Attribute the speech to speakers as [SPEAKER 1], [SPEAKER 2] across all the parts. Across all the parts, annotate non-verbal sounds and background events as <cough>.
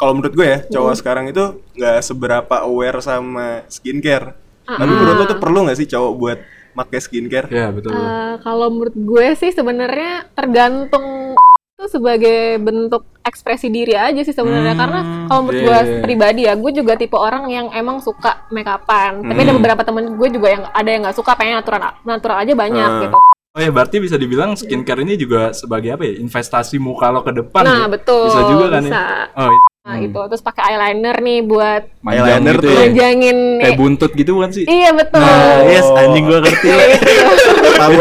[SPEAKER 1] kalau menurut gue ya cowok
[SPEAKER 2] Hmm.
[SPEAKER 1] sekarang itu nggak seberapa aware sama skincare.
[SPEAKER 2] Ah.
[SPEAKER 1] Tapi menurut lo tuh perlu nggak sih cowok buat pakai skincare?
[SPEAKER 3] Ya betul.
[SPEAKER 2] Eh, kalau menurut gue sih sebenarnya tergantung itu sebagai bentuk ekspresi diri aja sih sebenarnya
[SPEAKER 3] Hmm,
[SPEAKER 2] karena kalau menurut
[SPEAKER 3] iya,
[SPEAKER 2] gue
[SPEAKER 3] iya.
[SPEAKER 2] pribadi ya gue juga tipe orang yang emang suka make upan tapi
[SPEAKER 3] Hmm.
[SPEAKER 2] ada beberapa temen gue juga yang ada yang nggak suka pengen natural natural aja banyak
[SPEAKER 1] Hmm.
[SPEAKER 2] gitu
[SPEAKER 3] Oh ya berarti bisa dibilang skincare ini juga sebagai apa ya investasi muka lo ke depan
[SPEAKER 2] nah
[SPEAKER 3] ya?
[SPEAKER 2] betul
[SPEAKER 3] Bisa juga kan
[SPEAKER 2] bisa.
[SPEAKER 3] ya? Oh iya.
[SPEAKER 2] nah itu terus pakai eyeliner nih buat
[SPEAKER 3] Manjang
[SPEAKER 1] Eyeliner
[SPEAKER 3] gitu
[SPEAKER 1] tuh.
[SPEAKER 3] ya.
[SPEAKER 2] manjangin
[SPEAKER 3] Kayak buntut gitu kan sih?
[SPEAKER 2] iya betul
[SPEAKER 3] Nah, yes anjing gua ngerti lah. <laughs>
[SPEAKER 1] Tahu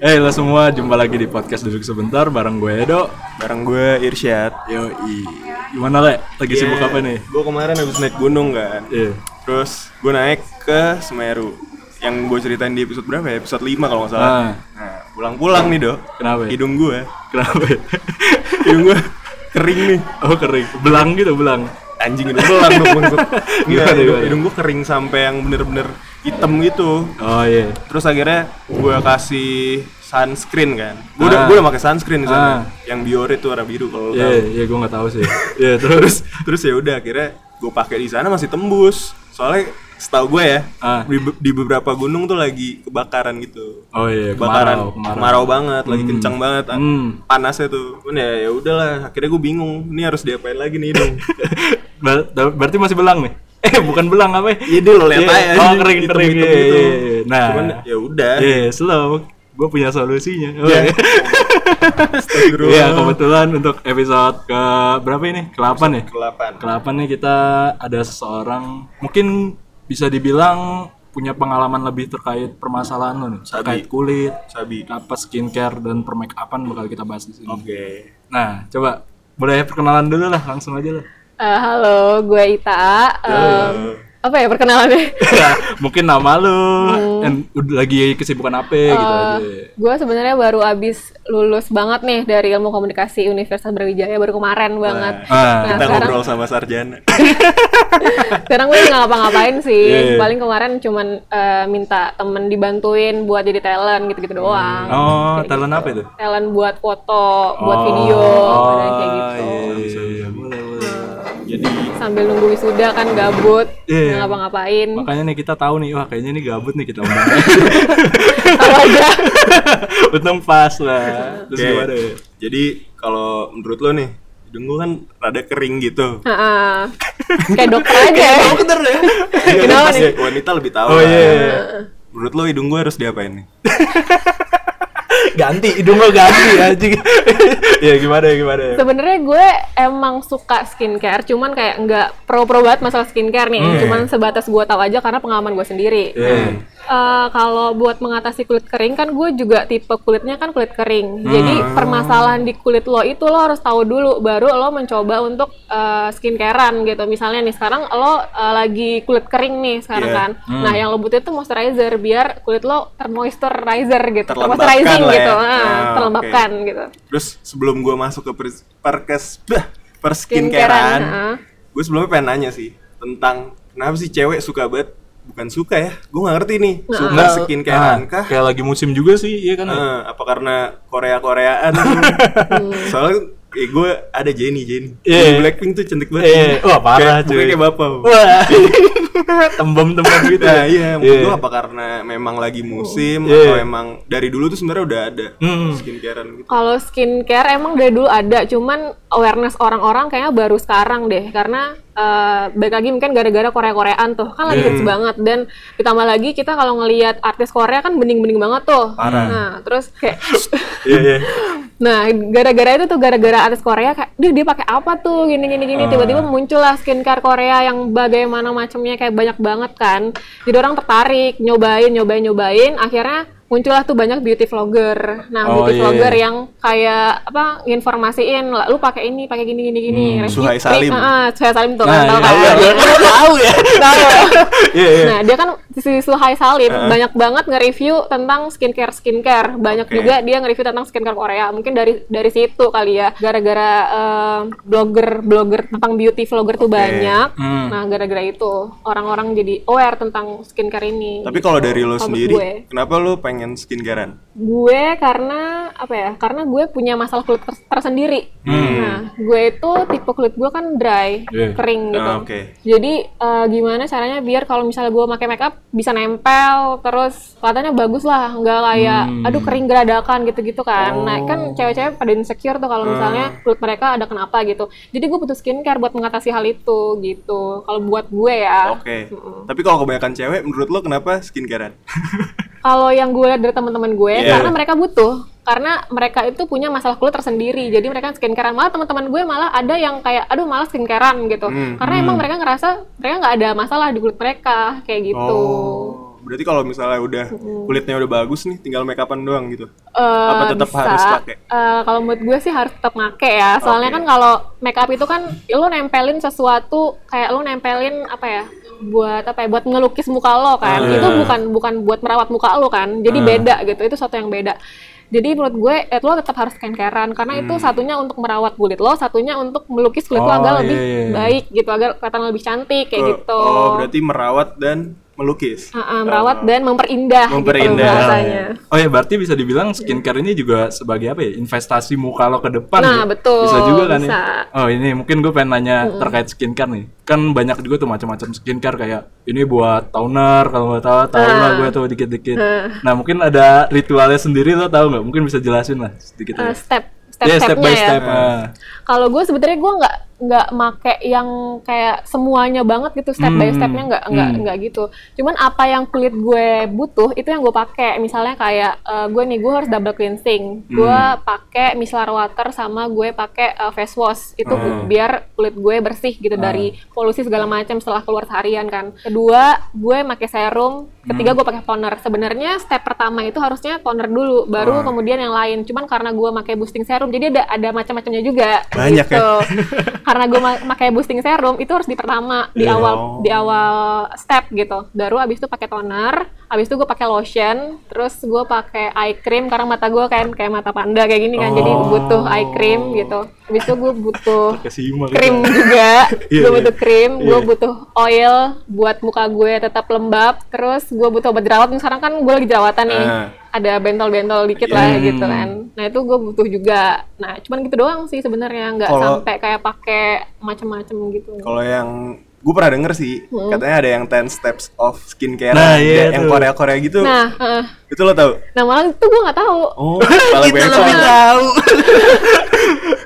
[SPEAKER 3] Iya. Eh lo semua jumpa lagi di podcast duduk sebentar bareng gue Edo.
[SPEAKER 1] Bareng gue Irsyad.
[SPEAKER 3] Yoi. Gimana le? Lagi sibuk apa nih?
[SPEAKER 1] Gue kemarin habis naik gunung kan.
[SPEAKER 3] Iya.
[SPEAKER 1] Terus gue naik ke Semeru. Yang gue ceritain di episode berapa ya? Episode 5 kalau nggak salah.
[SPEAKER 3] Ah,
[SPEAKER 1] Nah, pulang-pulang nih, Dok.
[SPEAKER 3] kenapa? ya?
[SPEAKER 1] Hidung gue,
[SPEAKER 3] Kenapa? ya? <laughs>
[SPEAKER 1] hidung gue kering nih.
[SPEAKER 3] oh kering. Belang gitu belang.
[SPEAKER 1] Anjing hidung belang dong. <laughs> Iya,
[SPEAKER 3] Gimana,
[SPEAKER 1] hidung, hidung gue kering sampai yang bener-bener hitam gitu.
[SPEAKER 3] Oh iya.
[SPEAKER 1] Terus akhirnya gue kasih sunscreen kan. Gue udah
[SPEAKER 3] Ah.
[SPEAKER 1] gue udah pakai sunscreen di sana.
[SPEAKER 3] Ah.
[SPEAKER 1] Yang Biore tuh warna biru kalau lo
[SPEAKER 3] Iya,
[SPEAKER 1] tahu.
[SPEAKER 3] iya gue nggak tahu sih. <laughs> Iya terus.
[SPEAKER 1] Terus ya udah akhirnya gue pakai di sana masih tembus. Soalnya setahu gue ya
[SPEAKER 3] Ah.
[SPEAKER 1] di, di beberapa gunung tuh lagi kebakaran gitu.
[SPEAKER 3] Oh iya,
[SPEAKER 1] Kebakaran,
[SPEAKER 3] kemarau,
[SPEAKER 1] kemarau, banget, lagi kencang banget, ah.
[SPEAKER 3] Hmm.
[SPEAKER 1] panasnya tuh. Cuman ya ya udahlah, akhirnya gue bingung, ini harus diapain lagi nih. <laughs>
[SPEAKER 3] Ber- ber- berarti masih belang nih? Eh bukan belang apa ya?
[SPEAKER 1] Deh lo lihat
[SPEAKER 3] Iya.
[SPEAKER 1] aja.
[SPEAKER 3] Oh kering kering
[SPEAKER 1] gitu.
[SPEAKER 3] iya. Nah,
[SPEAKER 1] Cuman ya udah.
[SPEAKER 3] Iya, slow. Gue punya solusinya. Oh.
[SPEAKER 1] Astagfirullah.
[SPEAKER 3] Iya, kebetulan untuk episode ke berapa ini? Ke-8 ya?
[SPEAKER 1] Kelapan.
[SPEAKER 3] Ke-8 nih kita ada seseorang mungkin bisa dibilang punya pengalaman lebih terkait permasalahan lo nih,
[SPEAKER 1] Sabi.
[SPEAKER 3] terkait kulit,
[SPEAKER 1] Sabi.
[SPEAKER 3] apa skincare dan permake upan bakal kita bahas di sini.
[SPEAKER 1] Oke.
[SPEAKER 3] Nah, coba boleh perkenalan dulu lah, langsung aja lah.
[SPEAKER 2] Eh, halo gue Ita Em, apa ya perkenalannya
[SPEAKER 3] Mungkin nama lu,
[SPEAKER 2] Hmm.
[SPEAKER 3] lagi kesibukan apa gitu
[SPEAKER 2] Eh,
[SPEAKER 3] aja.
[SPEAKER 2] gue sebenarnya baru abis lulus banget nih dari ilmu komunikasi Universitas Brawijaya baru kemarin banget.
[SPEAKER 3] Ah.
[SPEAKER 2] Nah,
[SPEAKER 1] Kita
[SPEAKER 2] sekarang,
[SPEAKER 1] ngobrol sama sarjana. <laughs>
[SPEAKER 2] sekarang gue nggak ngapa-ngapain sih.
[SPEAKER 3] Iya, iya.
[SPEAKER 2] Paling kemarin cuman eh, minta temen dibantuin buat jadi talent gitu-gitu doang.
[SPEAKER 3] Oh,
[SPEAKER 2] Kayak
[SPEAKER 3] talent
[SPEAKER 2] gitu.
[SPEAKER 3] apa itu?
[SPEAKER 2] Talent buat foto, buat
[SPEAKER 3] Oh,
[SPEAKER 2] video,
[SPEAKER 3] oh,
[SPEAKER 2] kayak gitu.
[SPEAKER 3] Iya, iya, boleh, boleh.
[SPEAKER 1] Jadi
[SPEAKER 2] Sambil nunggu wisuda kan gabut,
[SPEAKER 3] Iya.
[SPEAKER 2] nggak ngapa-ngapain.
[SPEAKER 3] Makanya nih kita tahu nih, wah kayaknya nih gabut nih kita undang. <laughs>
[SPEAKER 2] Tahu aja. <laughs>
[SPEAKER 3] Untung pas lah. Terus
[SPEAKER 1] Oke.
[SPEAKER 3] gimana ya?
[SPEAKER 1] Jadi kalau menurut lo nih, hidung gue kan rada kering gitu.
[SPEAKER 2] Heeh. <laughs> Kayak dokter aja.
[SPEAKER 1] Dokter ya? Iya,
[SPEAKER 2] Kenapa
[SPEAKER 1] pasti
[SPEAKER 2] nih?
[SPEAKER 1] wanita lebih tahu.
[SPEAKER 3] Oh
[SPEAKER 1] lah.
[SPEAKER 3] iya.
[SPEAKER 1] Menurut lo hidung gue harus diapain nih?
[SPEAKER 3] Ganti, hidung lo ganti anjing. <laughs> ya gimana ya gimana ya?
[SPEAKER 2] Sebenarnya gue emang suka skincare, cuman kayak nggak pro-pro banget masalah skincare nih.
[SPEAKER 3] Hmm.
[SPEAKER 2] Cuman sebatas gue tahu aja karena pengalaman gue sendiri.
[SPEAKER 3] Iya.
[SPEAKER 2] Eh, kalau buat mengatasi kulit kering kan gue juga tipe kulitnya kan kulit kering.
[SPEAKER 3] Hmm.
[SPEAKER 2] Jadi permasalahan di kulit lo itu lo harus tahu dulu baru lo mencoba untuk eh, skincarean gitu. Misalnya nih sekarang lo eh, lagi kulit kering nih sekarang
[SPEAKER 1] Iya.
[SPEAKER 2] kan.
[SPEAKER 3] Hmm.
[SPEAKER 2] Nah, yang lo butuh itu moisturizer biar kulit lo termoisturizer gitu. Termoisturizing
[SPEAKER 1] ya.
[SPEAKER 2] gitu. Nah,
[SPEAKER 1] Ah,
[SPEAKER 2] terlembabkan gitu.
[SPEAKER 1] Terus sebelum gue masuk ke per- perkes, bah,
[SPEAKER 2] Skincarean,
[SPEAKER 1] perskincarean,
[SPEAKER 2] heeh.
[SPEAKER 1] gue sebelumnya pengen nanya sih tentang kenapa sih cewek suka banget bukan suka ya gue nggak ngerti nih suka
[SPEAKER 3] Nggak,
[SPEAKER 1] skincarean
[SPEAKER 3] ah,
[SPEAKER 1] kah
[SPEAKER 3] Kayak lagi musim juga sih, iya kan? ya?
[SPEAKER 1] Eh, apa karena Korea Koreaan <laughs> soalnya eh, gue ada Jennie Jennie
[SPEAKER 3] Iya.
[SPEAKER 1] Jennie Blackpink tuh cantik banget
[SPEAKER 3] Eh, wah parah
[SPEAKER 1] kayak,
[SPEAKER 3] cuy.
[SPEAKER 1] kayak bapak
[SPEAKER 3] Wah. <laughs> Tembem-tembem gitu.
[SPEAKER 1] Nah iya, menurut
[SPEAKER 3] Iya.
[SPEAKER 1] gue apa karena memang lagi musim
[SPEAKER 3] Iya.
[SPEAKER 1] atau emang dari dulu tuh sebenarnya udah ada
[SPEAKER 3] Hmm.
[SPEAKER 1] skincarean gitu.
[SPEAKER 2] Kalau skincare emang dari dulu ada, cuman awareness orang-orang kayaknya baru sekarang deh, karena eh balik lagi mungkin gara-gara Korea-Koreaan tuh kan lagi hits banget dan ditambah lagi kita kalau ngelihat artis Korea kan bening-bening banget tuh.
[SPEAKER 1] Parah.
[SPEAKER 2] Nah terus kayak, <laughs>
[SPEAKER 3] Iya, iya. <laughs>
[SPEAKER 2] nah gara-gara itu tuh gara-gara artis Korea kayak, dia dia pakai apa tuh gini-gini gini, tiba-tiba muncullah skincare Korea yang bagaimana macamnya kayak banyak banget kan. Jadi orang tertarik, nyobain, nyobain, nyobain, akhirnya muncullah tuh banyak beauty vlogger. Nah,
[SPEAKER 3] Oh,
[SPEAKER 2] beauty
[SPEAKER 3] iya,
[SPEAKER 2] vlogger
[SPEAKER 3] iya.
[SPEAKER 2] yang kayak apa nginformasiin "Lah, lu pakai ini, pakai gini gini gini.
[SPEAKER 3] Hmm,
[SPEAKER 1] Suhai Salim.
[SPEAKER 2] Heeh, Suhai Salim tuh
[SPEAKER 3] Nah,
[SPEAKER 2] kan tahu
[SPEAKER 3] iya,
[SPEAKER 2] kan.
[SPEAKER 3] iya, <laughs> iya.
[SPEAKER 1] tahu ya
[SPEAKER 2] Tahu.
[SPEAKER 1] iya iya
[SPEAKER 2] Nah, dia kan si Suhai Salim banyak banget nge-review tentang skincare skincare. Banyak
[SPEAKER 1] Oke.
[SPEAKER 2] juga dia nge-review tentang skincare Korea. Mungkin dari dari situ kali ya. Gara-gara eh, blogger blogger tentang beauty vlogger tuh
[SPEAKER 1] Oke.
[SPEAKER 2] banyak.
[SPEAKER 3] Hmm.
[SPEAKER 2] Nah, gara-gara itu orang-orang jadi aware tentang skincare ini.
[SPEAKER 1] tapi kalau
[SPEAKER 2] gitu.
[SPEAKER 1] dari lo sendiri
[SPEAKER 2] gue,
[SPEAKER 1] kenapa lo pengen skincarean
[SPEAKER 2] gue karena apa ya? Karena gue punya masalah kulit ter- tersendiri.
[SPEAKER 1] Hmm.
[SPEAKER 2] Nah, gue itu tipe kulit gue kan dry,
[SPEAKER 3] Iya.
[SPEAKER 2] kering gitu.
[SPEAKER 1] Ah, oke.
[SPEAKER 2] Jadi eh, gimana caranya biar kalau misalnya gue pakai makeup bisa nempel, terus kelihatannya bagus lah, nggak kayak
[SPEAKER 3] Hmm.
[SPEAKER 2] aduh kering geradakan gitu-gitu kan. Nah
[SPEAKER 1] Oh.
[SPEAKER 2] kan cewek-cewek pada insecure tuh kalau misalnya
[SPEAKER 1] Ah.
[SPEAKER 2] kulit mereka ada kenapa gitu. Jadi gue butuh skincare buat mengatasi hal itu gitu. Kalau buat gue ya.
[SPEAKER 1] oke tapi kalau kebanyakan cewek menurut lo kenapa skincarean <laughs>
[SPEAKER 2] Kalau yang gue lihat dari teman-teman gue,
[SPEAKER 1] Iya.
[SPEAKER 2] karena mereka butuh, karena mereka itu punya masalah kulit tersendiri, jadi mereka skincarean. Malah teman-teman gue malah ada yang kayak, aduh malah skincarean gitu,
[SPEAKER 1] Hmm.
[SPEAKER 2] karena emang mereka ngerasa mereka nggak ada masalah di kulit mereka kayak gitu.
[SPEAKER 1] oh berarti kalau misalnya udah kulitnya udah bagus nih tinggal make upan doang gitu
[SPEAKER 2] Eh,
[SPEAKER 1] Apa tetap
[SPEAKER 2] bisa.
[SPEAKER 1] harus pakai?
[SPEAKER 2] Eh, kalau menurut gue sih harus tetap make ya. Soalnya
[SPEAKER 1] Oke.
[SPEAKER 2] kan kalau make up itu kan ya lu nempelin sesuatu kayak lu nempelin apa ya? buat apa ya? buat ngelukis muka lo kan.
[SPEAKER 1] Ah.
[SPEAKER 2] Itu bukan bukan buat merawat muka lo kan. Jadi
[SPEAKER 1] Ah.
[SPEAKER 2] beda gitu. Itu sesuatu yang beda. Jadi menurut gue eh, lo tetap harus skincarean karena itu
[SPEAKER 1] Hmm.
[SPEAKER 2] satunya untuk merawat kulit lo, satunya untuk melukis kulit lo
[SPEAKER 3] Oh,
[SPEAKER 2] agar
[SPEAKER 3] iya,
[SPEAKER 2] lebih
[SPEAKER 3] iya, iya.
[SPEAKER 2] baik gitu, agar kelihatan lebih cantik kayak
[SPEAKER 1] Oh,
[SPEAKER 2] gitu.
[SPEAKER 1] oh berarti merawat dan melukis
[SPEAKER 2] Ah, ah, merawat dan memperindah,
[SPEAKER 1] Memperindah.
[SPEAKER 2] gitu.
[SPEAKER 3] Oh ya berarti bisa dibilang skincare ini juga sebagai apa ya investasi muka lo ke depan
[SPEAKER 2] Nah,
[SPEAKER 3] ya?
[SPEAKER 2] betul,
[SPEAKER 3] Bisa juga kan
[SPEAKER 2] bisa.
[SPEAKER 3] ya? Oh ini mungkin gue pengen nanya terkait skincare nih Kan banyak juga tuh macam-macam skincare kayak Ini buat toner kalau nggak tahu tahu lah
[SPEAKER 2] Ah.
[SPEAKER 3] gue tuh dikit-dikit Nah mungkin ada ritualnya sendiri lo tahu nggak? Mungkin bisa jelasin lah sedikit ya
[SPEAKER 2] step
[SPEAKER 3] Iya, step
[SPEAKER 2] step-stepnya
[SPEAKER 3] by
[SPEAKER 2] ya.
[SPEAKER 3] step ah.
[SPEAKER 2] Kalau gue sebenarnya gue nggak nggak make yang kayak semuanya banget gitu step by
[SPEAKER 3] Hmm,
[SPEAKER 2] stepnya nggak nggak
[SPEAKER 3] hmm.
[SPEAKER 2] nggak gitu. Cuman apa yang kulit gue butuh itu yang gue pakai. Misalnya kayak eh, gue nih gue harus double cleansing. Gue
[SPEAKER 3] Hmm.
[SPEAKER 2] pakai micellar water sama gue pakai eh, face wash itu
[SPEAKER 3] Hmm.
[SPEAKER 2] biar kulit gue bersih gitu dari polusi segala macam setelah keluar seharian kan. Kedua gue pakai serum.
[SPEAKER 3] Hmm.
[SPEAKER 2] Ketiga gue pakai toner. Sebenarnya step pertama itu harusnya toner dulu, baru kemudian yang lain. Cuman karena gue pakai boosting serum, jadi ada ada macam-macamnya juga.
[SPEAKER 1] Banyak ya? <laughs>
[SPEAKER 2] karena gue pakai boosting serum itu harus di pertama di
[SPEAKER 3] Iya.
[SPEAKER 2] awal
[SPEAKER 1] Oh.
[SPEAKER 2] di awal step gitu. Baru abis itu pakai toner, abis itu gue pakai lotion, terus gue pakai eye cream karena mata gue kan kayak mata panda kayak gini kan, jadi
[SPEAKER 3] Oh.
[SPEAKER 2] butuh eye cream gitu. Abis itu gue butuh krim juga, <laughs>
[SPEAKER 1] Iya,
[SPEAKER 2] gue
[SPEAKER 1] iya.
[SPEAKER 2] butuh krim, gue
[SPEAKER 1] Iya.
[SPEAKER 2] butuh oil buat muka gue tetap lembab, terus gue butuh obat jerawat. Sekarang kan gue lagi jerawatan nih,
[SPEAKER 1] Ah.
[SPEAKER 2] Ada bentol-bentol dikit lah
[SPEAKER 3] Hmm.
[SPEAKER 2] gitu kan. Nah itu gue butuh juga. Nah cuman gitu doang sih sebenarnya, nggak sampai kayak pakai macem-macem gitu.
[SPEAKER 1] Kalau yang gue pernah denger sih, katanya ada yang 10 steps of skincare
[SPEAKER 3] Nah, iya
[SPEAKER 1] yang
[SPEAKER 3] tuh.
[SPEAKER 1] Korea-Korea gitu.
[SPEAKER 2] Nah, heeh.
[SPEAKER 1] Itu lo tau?
[SPEAKER 2] nah malah itu gue nggak tahu.
[SPEAKER 1] Oh, malah banyak tahu. <laughs>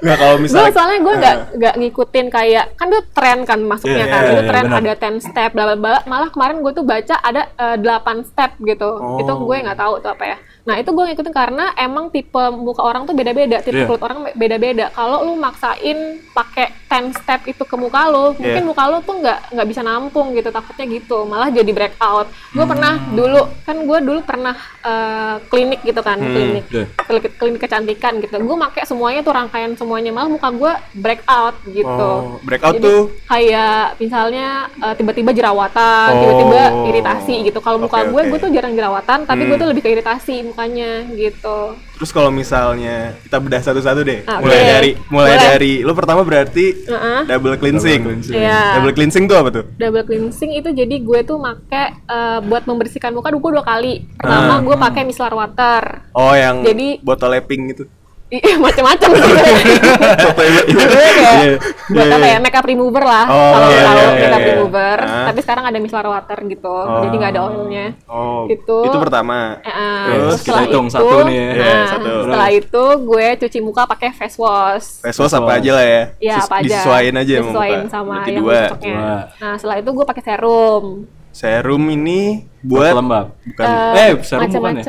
[SPEAKER 1] Nggak kalau
[SPEAKER 2] Gue
[SPEAKER 1] misalnya
[SPEAKER 2] soalnya gue nggak nggak ngikutin kayak kan itu tren kan masuknya
[SPEAKER 1] Iya,
[SPEAKER 2] kan
[SPEAKER 3] iya,
[SPEAKER 2] itu
[SPEAKER 3] iya,
[SPEAKER 2] tren
[SPEAKER 3] benar.
[SPEAKER 2] ada 10 step bla bla bla malah kemarin gue tuh baca ada 8 step gitu
[SPEAKER 1] Oh.
[SPEAKER 2] itu gue nggak tahu tuh apa ya nah itu gue ngikutin karena emang tipe muka orang tuh beda-beda tipe
[SPEAKER 3] Iya.
[SPEAKER 2] kulit orang beda-beda kalau lu maksain pakai 10 step itu ke muka lu mungkin
[SPEAKER 1] Iya.
[SPEAKER 2] muka lu tuh nggak nggak bisa nampung gitu takutnya gitu malah jadi breakout gue pernah
[SPEAKER 3] Hmm.
[SPEAKER 2] dulu kan gue dulu pernah eh, klinik gitu kan klinik
[SPEAKER 3] Iya.
[SPEAKER 2] klinik, klinik kecantikan gitu. Gue pakai semuanya tuh rangkaian semuanya malah muka gue breakout gitu.
[SPEAKER 1] Oh, breakout
[SPEAKER 2] Jadi
[SPEAKER 1] tuh?
[SPEAKER 2] kayak misalnya eh, tiba-tiba jerawatan,
[SPEAKER 1] Oh.
[SPEAKER 2] tiba-tiba iritasi gitu. Kalau muka
[SPEAKER 1] Oke,
[SPEAKER 2] gue,
[SPEAKER 1] oke.
[SPEAKER 2] gue tuh jarang jerawatan, tapi gue
[SPEAKER 1] Hmm.
[SPEAKER 2] tuh lebih ke iritasi mukanya gitu.
[SPEAKER 1] Terus kalau misalnya kita bedah satu-satu deh,
[SPEAKER 2] Oke.
[SPEAKER 1] mulai dari mulai
[SPEAKER 2] Boleh.
[SPEAKER 1] dari lo pertama berarti
[SPEAKER 2] Heeh.
[SPEAKER 1] double cleansing.
[SPEAKER 3] Double cleansing.
[SPEAKER 2] Iya.
[SPEAKER 1] Double cleansing tuh apa tuh?
[SPEAKER 2] Double cleansing itu jadi gue tuh make eh, buat membersihkan muka gue dua kali. Pertama
[SPEAKER 1] Ah.
[SPEAKER 2] gue pakai micellar water.
[SPEAKER 1] Oh, yang
[SPEAKER 2] Jadi-
[SPEAKER 1] botol lapping gitu.
[SPEAKER 2] Iya, <laughs> macam-macam
[SPEAKER 1] Iya,
[SPEAKER 2] buat
[SPEAKER 1] iya,
[SPEAKER 2] apa
[SPEAKER 1] iya.
[SPEAKER 2] ya makeup remover lah
[SPEAKER 1] Oh,
[SPEAKER 2] kalau
[SPEAKER 1] iya,
[SPEAKER 2] tahu
[SPEAKER 1] iya,
[SPEAKER 2] makeup
[SPEAKER 1] iya.
[SPEAKER 2] remover.
[SPEAKER 1] Ah.
[SPEAKER 2] tapi sekarang ada micellar water gitu jadi nggak ada oilnya.
[SPEAKER 1] Oh,
[SPEAKER 2] Itu-
[SPEAKER 1] itu pertama.
[SPEAKER 2] Eh,
[SPEAKER 1] Terus
[SPEAKER 3] kita hitung satu nih ya.
[SPEAKER 2] nah,
[SPEAKER 1] Iya, satu.
[SPEAKER 2] setelah itu gue cuci muka pakai face wash.
[SPEAKER 1] Face wash apa aja lah ya?
[SPEAKER 2] ya
[SPEAKER 1] Sis-
[SPEAKER 2] apa aja.
[SPEAKER 1] Disesuaiin aja sama
[SPEAKER 2] yang
[SPEAKER 1] dua.
[SPEAKER 2] cocoknya. Nah setelah itu gue pakai serum.
[SPEAKER 1] Serum ini
[SPEAKER 3] Buat
[SPEAKER 1] buat
[SPEAKER 3] lembab.
[SPEAKER 1] bukan.
[SPEAKER 2] Eh,
[SPEAKER 3] Eh, serum bukan ya?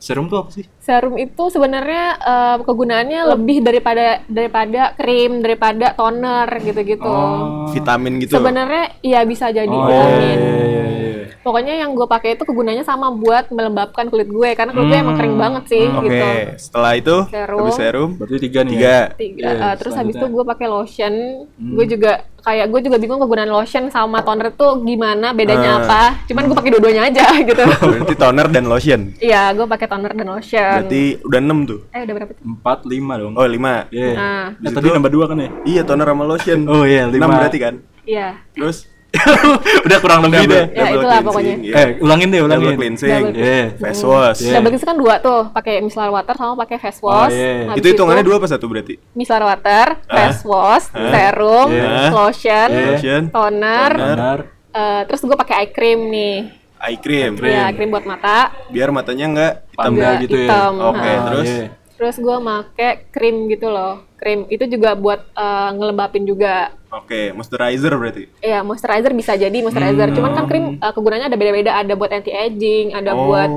[SPEAKER 3] Serum tuh apa sih?
[SPEAKER 2] serum itu sebenarnya eh, kegunaannya lebih daripada daripada krim daripada toner gitu-gitu
[SPEAKER 3] Oh.
[SPEAKER 1] vitamin gitu.
[SPEAKER 2] sebenarnya iya bisa jadi
[SPEAKER 3] Oh, iya,
[SPEAKER 2] vitamin
[SPEAKER 3] iya, iya, iya.
[SPEAKER 2] Pokoknya yang gue pakai itu kegunanya sama buat melembabkan kulit gue karena kulit gue emang kering banget sih
[SPEAKER 1] Oke,
[SPEAKER 2] gitu.
[SPEAKER 1] setelah itu
[SPEAKER 2] Serum.
[SPEAKER 1] habis serum
[SPEAKER 3] Berarti tiga nih
[SPEAKER 1] tiga.
[SPEAKER 3] ya?
[SPEAKER 2] Tiga.
[SPEAKER 3] Iya,
[SPEAKER 2] Eh, terus habis itu gue pakai lotion. Gue juga kayak gue juga bingung kegunaan lotion sama toner tuh gimana bedanya
[SPEAKER 1] Ah.
[SPEAKER 2] apa. Cuman gue pakai dua-duanya aja <laughs> gitu.
[SPEAKER 1] Berarti toner dan lotion.
[SPEAKER 2] Iya, gue pakai toner dan lotion.
[SPEAKER 1] Berarti udah 6 tuh.
[SPEAKER 2] eh udah berapa tuh?
[SPEAKER 3] Empat, lima dong.
[SPEAKER 1] Oh, 5.
[SPEAKER 3] Iya.
[SPEAKER 2] Nah.
[SPEAKER 3] Eh, tadi nambah dua kan ya?
[SPEAKER 1] Iya, toner sama lotion.
[SPEAKER 3] Oh, iya,
[SPEAKER 1] 6
[SPEAKER 3] lima.
[SPEAKER 1] berarti kan.
[SPEAKER 2] Iya.
[SPEAKER 1] Terus <laughs>
[SPEAKER 3] Udah kurang lebih deh.
[SPEAKER 2] Ya, itulah pokoknya.
[SPEAKER 1] iya.
[SPEAKER 3] Eh, ulangin deh, ulangin.
[SPEAKER 1] Double cleansing.
[SPEAKER 2] Double
[SPEAKER 3] Iya.
[SPEAKER 1] Face wash.
[SPEAKER 3] Iya.
[SPEAKER 2] Double cleanse kan dua tuh, pakai micellar water sama pakai face wash.
[SPEAKER 3] iya.
[SPEAKER 2] Habis
[SPEAKER 1] Itu hitungannya dua apa satu berarti?
[SPEAKER 2] Micellar water, face wash, serum,
[SPEAKER 3] Iya.
[SPEAKER 2] lotion,
[SPEAKER 3] Iya.
[SPEAKER 1] Lotion,
[SPEAKER 2] toner,
[SPEAKER 3] Benar.
[SPEAKER 2] eh, terus gue pakai eye cream nih.
[SPEAKER 1] eye cream.
[SPEAKER 2] Iya, eye cream buat mata.
[SPEAKER 1] Biar matanya enggak hitam.
[SPEAKER 3] Panda
[SPEAKER 2] Nggak
[SPEAKER 3] gitu ya.
[SPEAKER 2] hitam.
[SPEAKER 1] Oke,
[SPEAKER 2] Nah.
[SPEAKER 1] terus
[SPEAKER 3] iya.
[SPEAKER 2] Terus gue pakai krim gitu loh. Krim itu juga buat eh, ngelembapin juga.
[SPEAKER 1] Oke, moisturizer berarti.
[SPEAKER 2] Iya, moisturizer bisa jadi moisturizer. Cuman kan krim eh, kegunaannya ada beda-beda. Ada buat anti aging, ada
[SPEAKER 1] Oh.
[SPEAKER 2] buat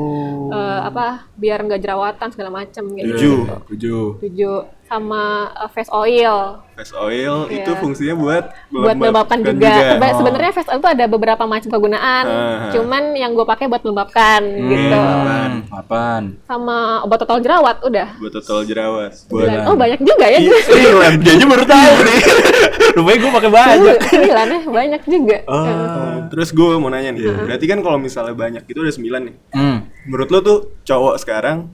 [SPEAKER 2] eh, apa? Biar nggak jerawatan segala macem gitu.
[SPEAKER 1] Tujuh.
[SPEAKER 3] Tujuh.
[SPEAKER 2] Tujuh. Sama eh, face oil.
[SPEAKER 1] Face oil
[SPEAKER 2] Iya.
[SPEAKER 1] itu fungsinya buat
[SPEAKER 2] buat melembabkan juga. Seba- Sebenarnya face oil itu ada beberapa macam kegunaan.
[SPEAKER 1] Ah.
[SPEAKER 2] Cuman yang gue pakai buat melembabkan gitu.
[SPEAKER 3] Hmm, apaan?
[SPEAKER 2] Sama obat total jerawat udah.
[SPEAKER 1] Buat total jerawat. Buat
[SPEAKER 2] Sembilan. Oh banyak juga ya.
[SPEAKER 1] Iya, Sembilan.
[SPEAKER 3] Dia aja baru tahu <laughs> nih. Rupanya gue pakai banyak.
[SPEAKER 2] Sembilan ya, banyak juga.
[SPEAKER 1] Eh, Terus gue mau nanya nih, berarti kan kalau misalnya banyak itu udah 9 nih.
[SPEAKER 3] Hmm.
[SPEAKER 1] Menurut lo tuh cowok sekarang,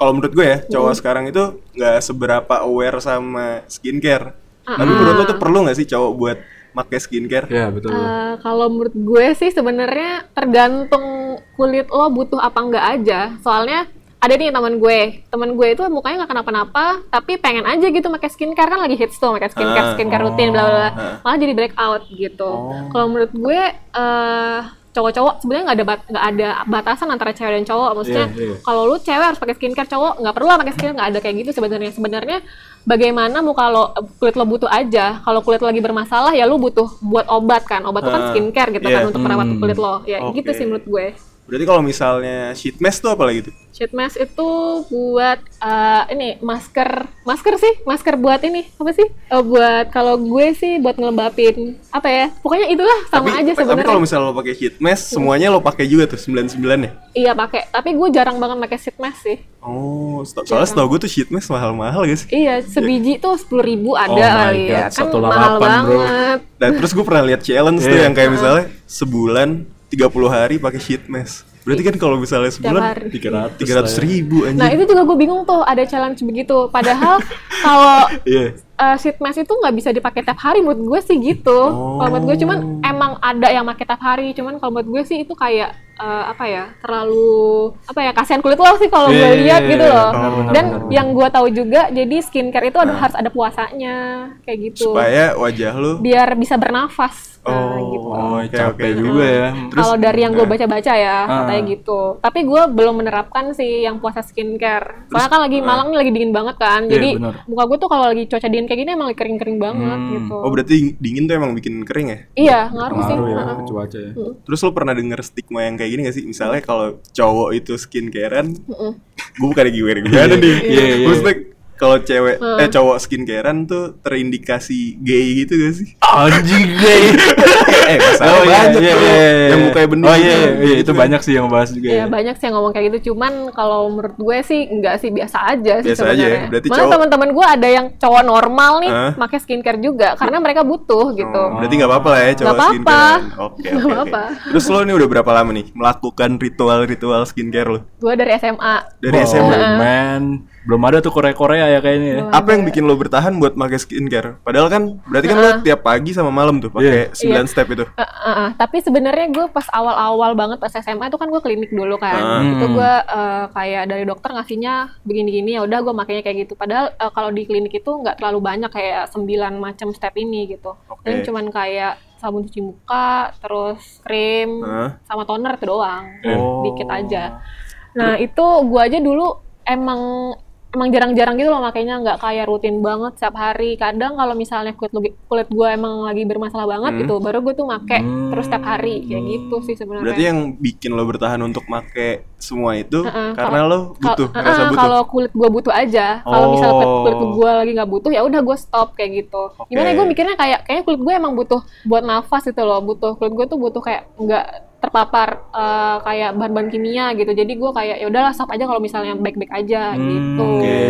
[SPEAKER 1] kalau menurut gue ya, cowok sekarang itu nggak seberapa aware sama skincare. Tapi menurut lo tuh perlu nggak sih cowok buat pakai skincare?
[SPEAKER 3] Ya, betul.
[SPEAKER 2] Eh, kalau menurut gue sih sebenarnya tergantung kulit lo butuh apa enggak aja. Soalnya ada nih teman gue, teman gue itu mukanya nggak kenapa-napa, tapi pengen aja gitu pakai skincare kan lagi hits tuh pakai skincare,
[SPEAKER 1] Ah,
[SPEAKER 2] skincare rutin, bla bla bla. Malah jadi breakout gitu. Kalau menurut gue eh cowok-cowok sebenarnya nggak ada bat- nggak ada batasan antara cewek dan cowok. Maksudnya
[SPEAKER 3] Iya, iya.
[SPEAKER 2] kalau lu cewek harus pakai skincare, cowok nggak perlu lah pakai skincare, nggak ada kayak gitu sebenarnya. Sebenarnya bagaimana mau kalau kulit lo butuh aja, kalau kulit lo lagi bermasalah ya lu butuh buat obat kan, obat itu kan
[SPEAKER 1] Ah,
[SPEAKER 2] skincare gitu
[SPEAKER 1] iya.
[SPEAKER 2] kan untuk merawat
[SPEAKER 3] Hmm.
[SPEAKER 2] kulit lo. Ya
[SPEAKER 1] Oke.
[SPEAKER 2] gitu sih menurut gue.
[SPEAKER 1] Berarti kalau misalnya sheet mask tuh apa lagi tuh?
[SPEAKER 2] Sheet mask itu buat eh, ini masker, masker sih, masker buat ini apa sih? Eh, buat kalau gue sih buat ngelembapin apa ya? Pokoknya itulah sama aja
[SPEAKER 1] tapi, tapi
[SPEAKER 2] sebenarnya.
[SPEAKER 1] kalau misalnya lo pakai sheet mask, semuanya lo pakai juga tuh 99 ya?
[SPEAKER 2] Iya pakai, tapi gue jarang banget pakai sheet mask sih.
[SPEAKER 1] Oh, soalnya setahu gue tuh sheet mask mahal-mahal guys.
[SPEAKER 2] Iya, sebiji tuh sepuluh ribu ada
[SPEAKER 3] Oh
[SPEAKER 2] kali ya, kan
[SPEAKER 3] 188,
[SPEAKER 2] mahal
[SPEAKER 3] bro.
[SPEAKER 2] banget.
[SPEAKER 1] Dan terus gue pernah lihat challenge tuh
[SPEAKER 3] Iya.
[SPEAKER 1] yang kayak misalnya sebulan 30 hari pakai sheet mask. Berarti kan kalau misalnya sebulan
[SPEAKER 2] hari.
[SPEAKER 3] 300
[SPEAKER 1] tiga ratus ribu anjir.
[SPEAKER 2] Nah itu juga gue bingung tuh ada challenge begitu. Padahal <laughs> kalau
[SPEAKER 1] Iya.
[SPEAKER 2] Uh, sheet mask itu nggak bisa dipakai tiap hari menurut gue sih gitu. Kalau menurut gue cuman emang ada yang pakai tiap hari. Cuman kalau menurut gue sih itu kayak uh, apa ya terlalu apa ya kasihan kulit lo sih kalau gue
[SPEAKER 3] Iya,
[SPEAKER 2] lihat
[SPEAKER 3] iya,
[SPEAKER 2] gitu
[SPEAKER 3] iya.
[SPEAKER 2] loh.
[SPEAKER 3] Benar, benar,
[SPEAKER 2] Dan
[SPEAKER 3] benar, benar.
[SPEAKER 2] yang gue tahu juga jadi skincare itu ada, harus ada puasanya kayak gitu.
[SPEAKER 1] Supaya wajah lu
[SPEAKER 2] Biar bisa bernafas. Nah,
[SPEAKER 1] Oh,
[SPEAKER 2] gitu.
[SPEAKER 3] Oh, capek juga ya.
[SPEAKER 2] Kalau dari yang gue baca-baca ya,
[SPEAKER 3] Ah.
[SPEAKER 2] katanya gitu. Tapi gue belum menerapkan sih yang puasa skincare. Soalnya kan lagi Malang nih lagi dingin banget kan.
[SPEAKER 3] Iya,
[SPEAKER 2] Jadi
[SPEAKER 3] benar.
[SPEAKER 2] muka gue tuh kalau lagi cuaca dingin kayak gini emang lagi kering-kering banget
[SPEAKER 3] Hmm.
[SPEAKER 2] gitu.
[SPEAKER 1] Oh berarti dingin tuh emang bikin kering ya?
[SPEAKER 2] Iya, ngaruh sih.
[SPEAKER 3] Ya
[SPEAKER 2] Heeh.
[SPEAKER 3] ke cuaca ya.
[SPEAKER 1] Terus lo pernah denger stigma yang kayak gini gak sih? Misalnya kalau cowok itu skincarean, gue bukan gimana gimana nih.
[SPEAKER 3] Iya, iya.
[SPEAKER 1] Maksudnya kalau cewek eh cowok skincarean tuh terindikasi gay gitu gak sih?
[SPEAKER 3] Anjing gay. <laughs>
[SPEAKER 1] eh masalah
[SPEAKER 3] Oh iya,
[SPEAKER 1] banyak
[SPEAKER 3] iya,
[SPEAKER 1] tuh.
[SPEAKER 3] iya, iya.
[SPEAKER 1] Yang mukanya bening
[SPEAKER 3] Oh iya,
[SPEAKER 1] gitu.
[SPEAKER 3] iya, iya, itu
[SPEAKER 1] Gitu kan.
[SPEAKER 3] banyak sih yang bahas juga
[SPEAKER 2] Iya
[SPEAKER 3] ya.
[SPEAKER 2] banyak sih yang ngomong kayak gitu, cuman kalau menurut gue sih enggak sih biasa aja sih
[SPEAKER 1] Biasa aja ya?
[SPEAKER 2] sebenarnya.
[SPEAKER 1] Berarti
[SPEAKER 2] Malah
[SPEAKER 1] cowok-
[SPEAKER 2] teman-teman gue ada yang cowok normal nih
[SPEAKER 1] Hah?
[SPEAKER 2] pakai skincare juga karena mereka butuh gitu.
[SPEAKER 1] Oh, berarti nggak apa-apa lah ya cowok
[SPEAKER 2] Nggak apa-apa.
[SPEAKER 1] skincare. Oke, <laughs> oke, oke.
[SPEAKER 2] apa-apa.
[SPEAKER 1] Terus lo nih udah berapa lama nih melakukan ritual-ritual skincare lo?
[SPEAKER 2] Gue dari SMA.
[SPEAKER 1] Dari
[SPEAKER 3] Oh,
[SPEAKER 1] SMA.
[SPEAKER 3] man. Belum ada tuh Korea-Korea ya kayaknya ya.
[SPEAKER 1] Apa yang bikin lo bertahan buat pakai skincare? Padahal kan berarti kan lo tiap pagi sama malam tuh pakai 9 step itu.
[SPEAKER 2] Eh, eh. Tapi sebenarnya gue pas awal-awal banget pas SMA itu kan gue klinik dulu kan.
[SPEAKER 1] Ah.
[SPEAKER 2] Itu gue eh, kayak dari dokter ngasihnya begini-gini ya udah gue makainya kayak gitu. Padahal eh, kalau di klinik itu nggak terlalu banyak kayak 9 macam step ini gitu.
[SPEAKER 1] Oke.
[SPEAKER 2] Dan cuman kayak sabun cuci muka, terus krim,
[SPEAKER 1] Hah?
[SPEAKER 2] sama toner itu doang.
[SPEAKER 1] Oh.
[SPEAKER 2] Dikit aja. Nah, itu gue aja dulu emang emang jarang-jarang gitu loh makanya nggak kayak rutin banget setiap hari. Kadang kalau misalnya kulit lu- kulit gue emang lagi bermasalah banget
[SPEAKER 1] Hmm.
[SPEAKER 2] gitu, baru gue tuh make
[SPEAKER 3] Hmm.
[SPEAKER 2] terus setiap hari kayak gitu sih sebenarnya.
[SPEAKER 1] Berarti yang bikin lo bertahan untuk make semua itu
[SPEAKER 2] Heeh,
[SPEAKER 1] karena lo
[SPEAKER 2] Kal-
[SPEAKER 1] butuh, ngerasa butuh.
[SPEAKER 2] Kalau kulit gue butuh aja, kalau misalnya kulit,
[SPEAKER 1] Oh.
[SPEAKER 2] kulit gue lagi nggak butuh ya udah gue stop kayak gitu. Gimana
[SPEAKER 1] Oke.
[SPEAKER 2] gue mikirnya kayak kayaknya kulit gue emang butuh buat nafas gitu loh, butuh kulit gue tuh butuh kayak nggak terpapar eh, kayak bahan-bahan kimia gitu. Jadi gue kayak ya udahlah stop aja kalau misalnya baik-baik aja
[SPEAKER 3] Hmm,
[SPEAKER 2] gitu.
[SPEAKER 3] Oke.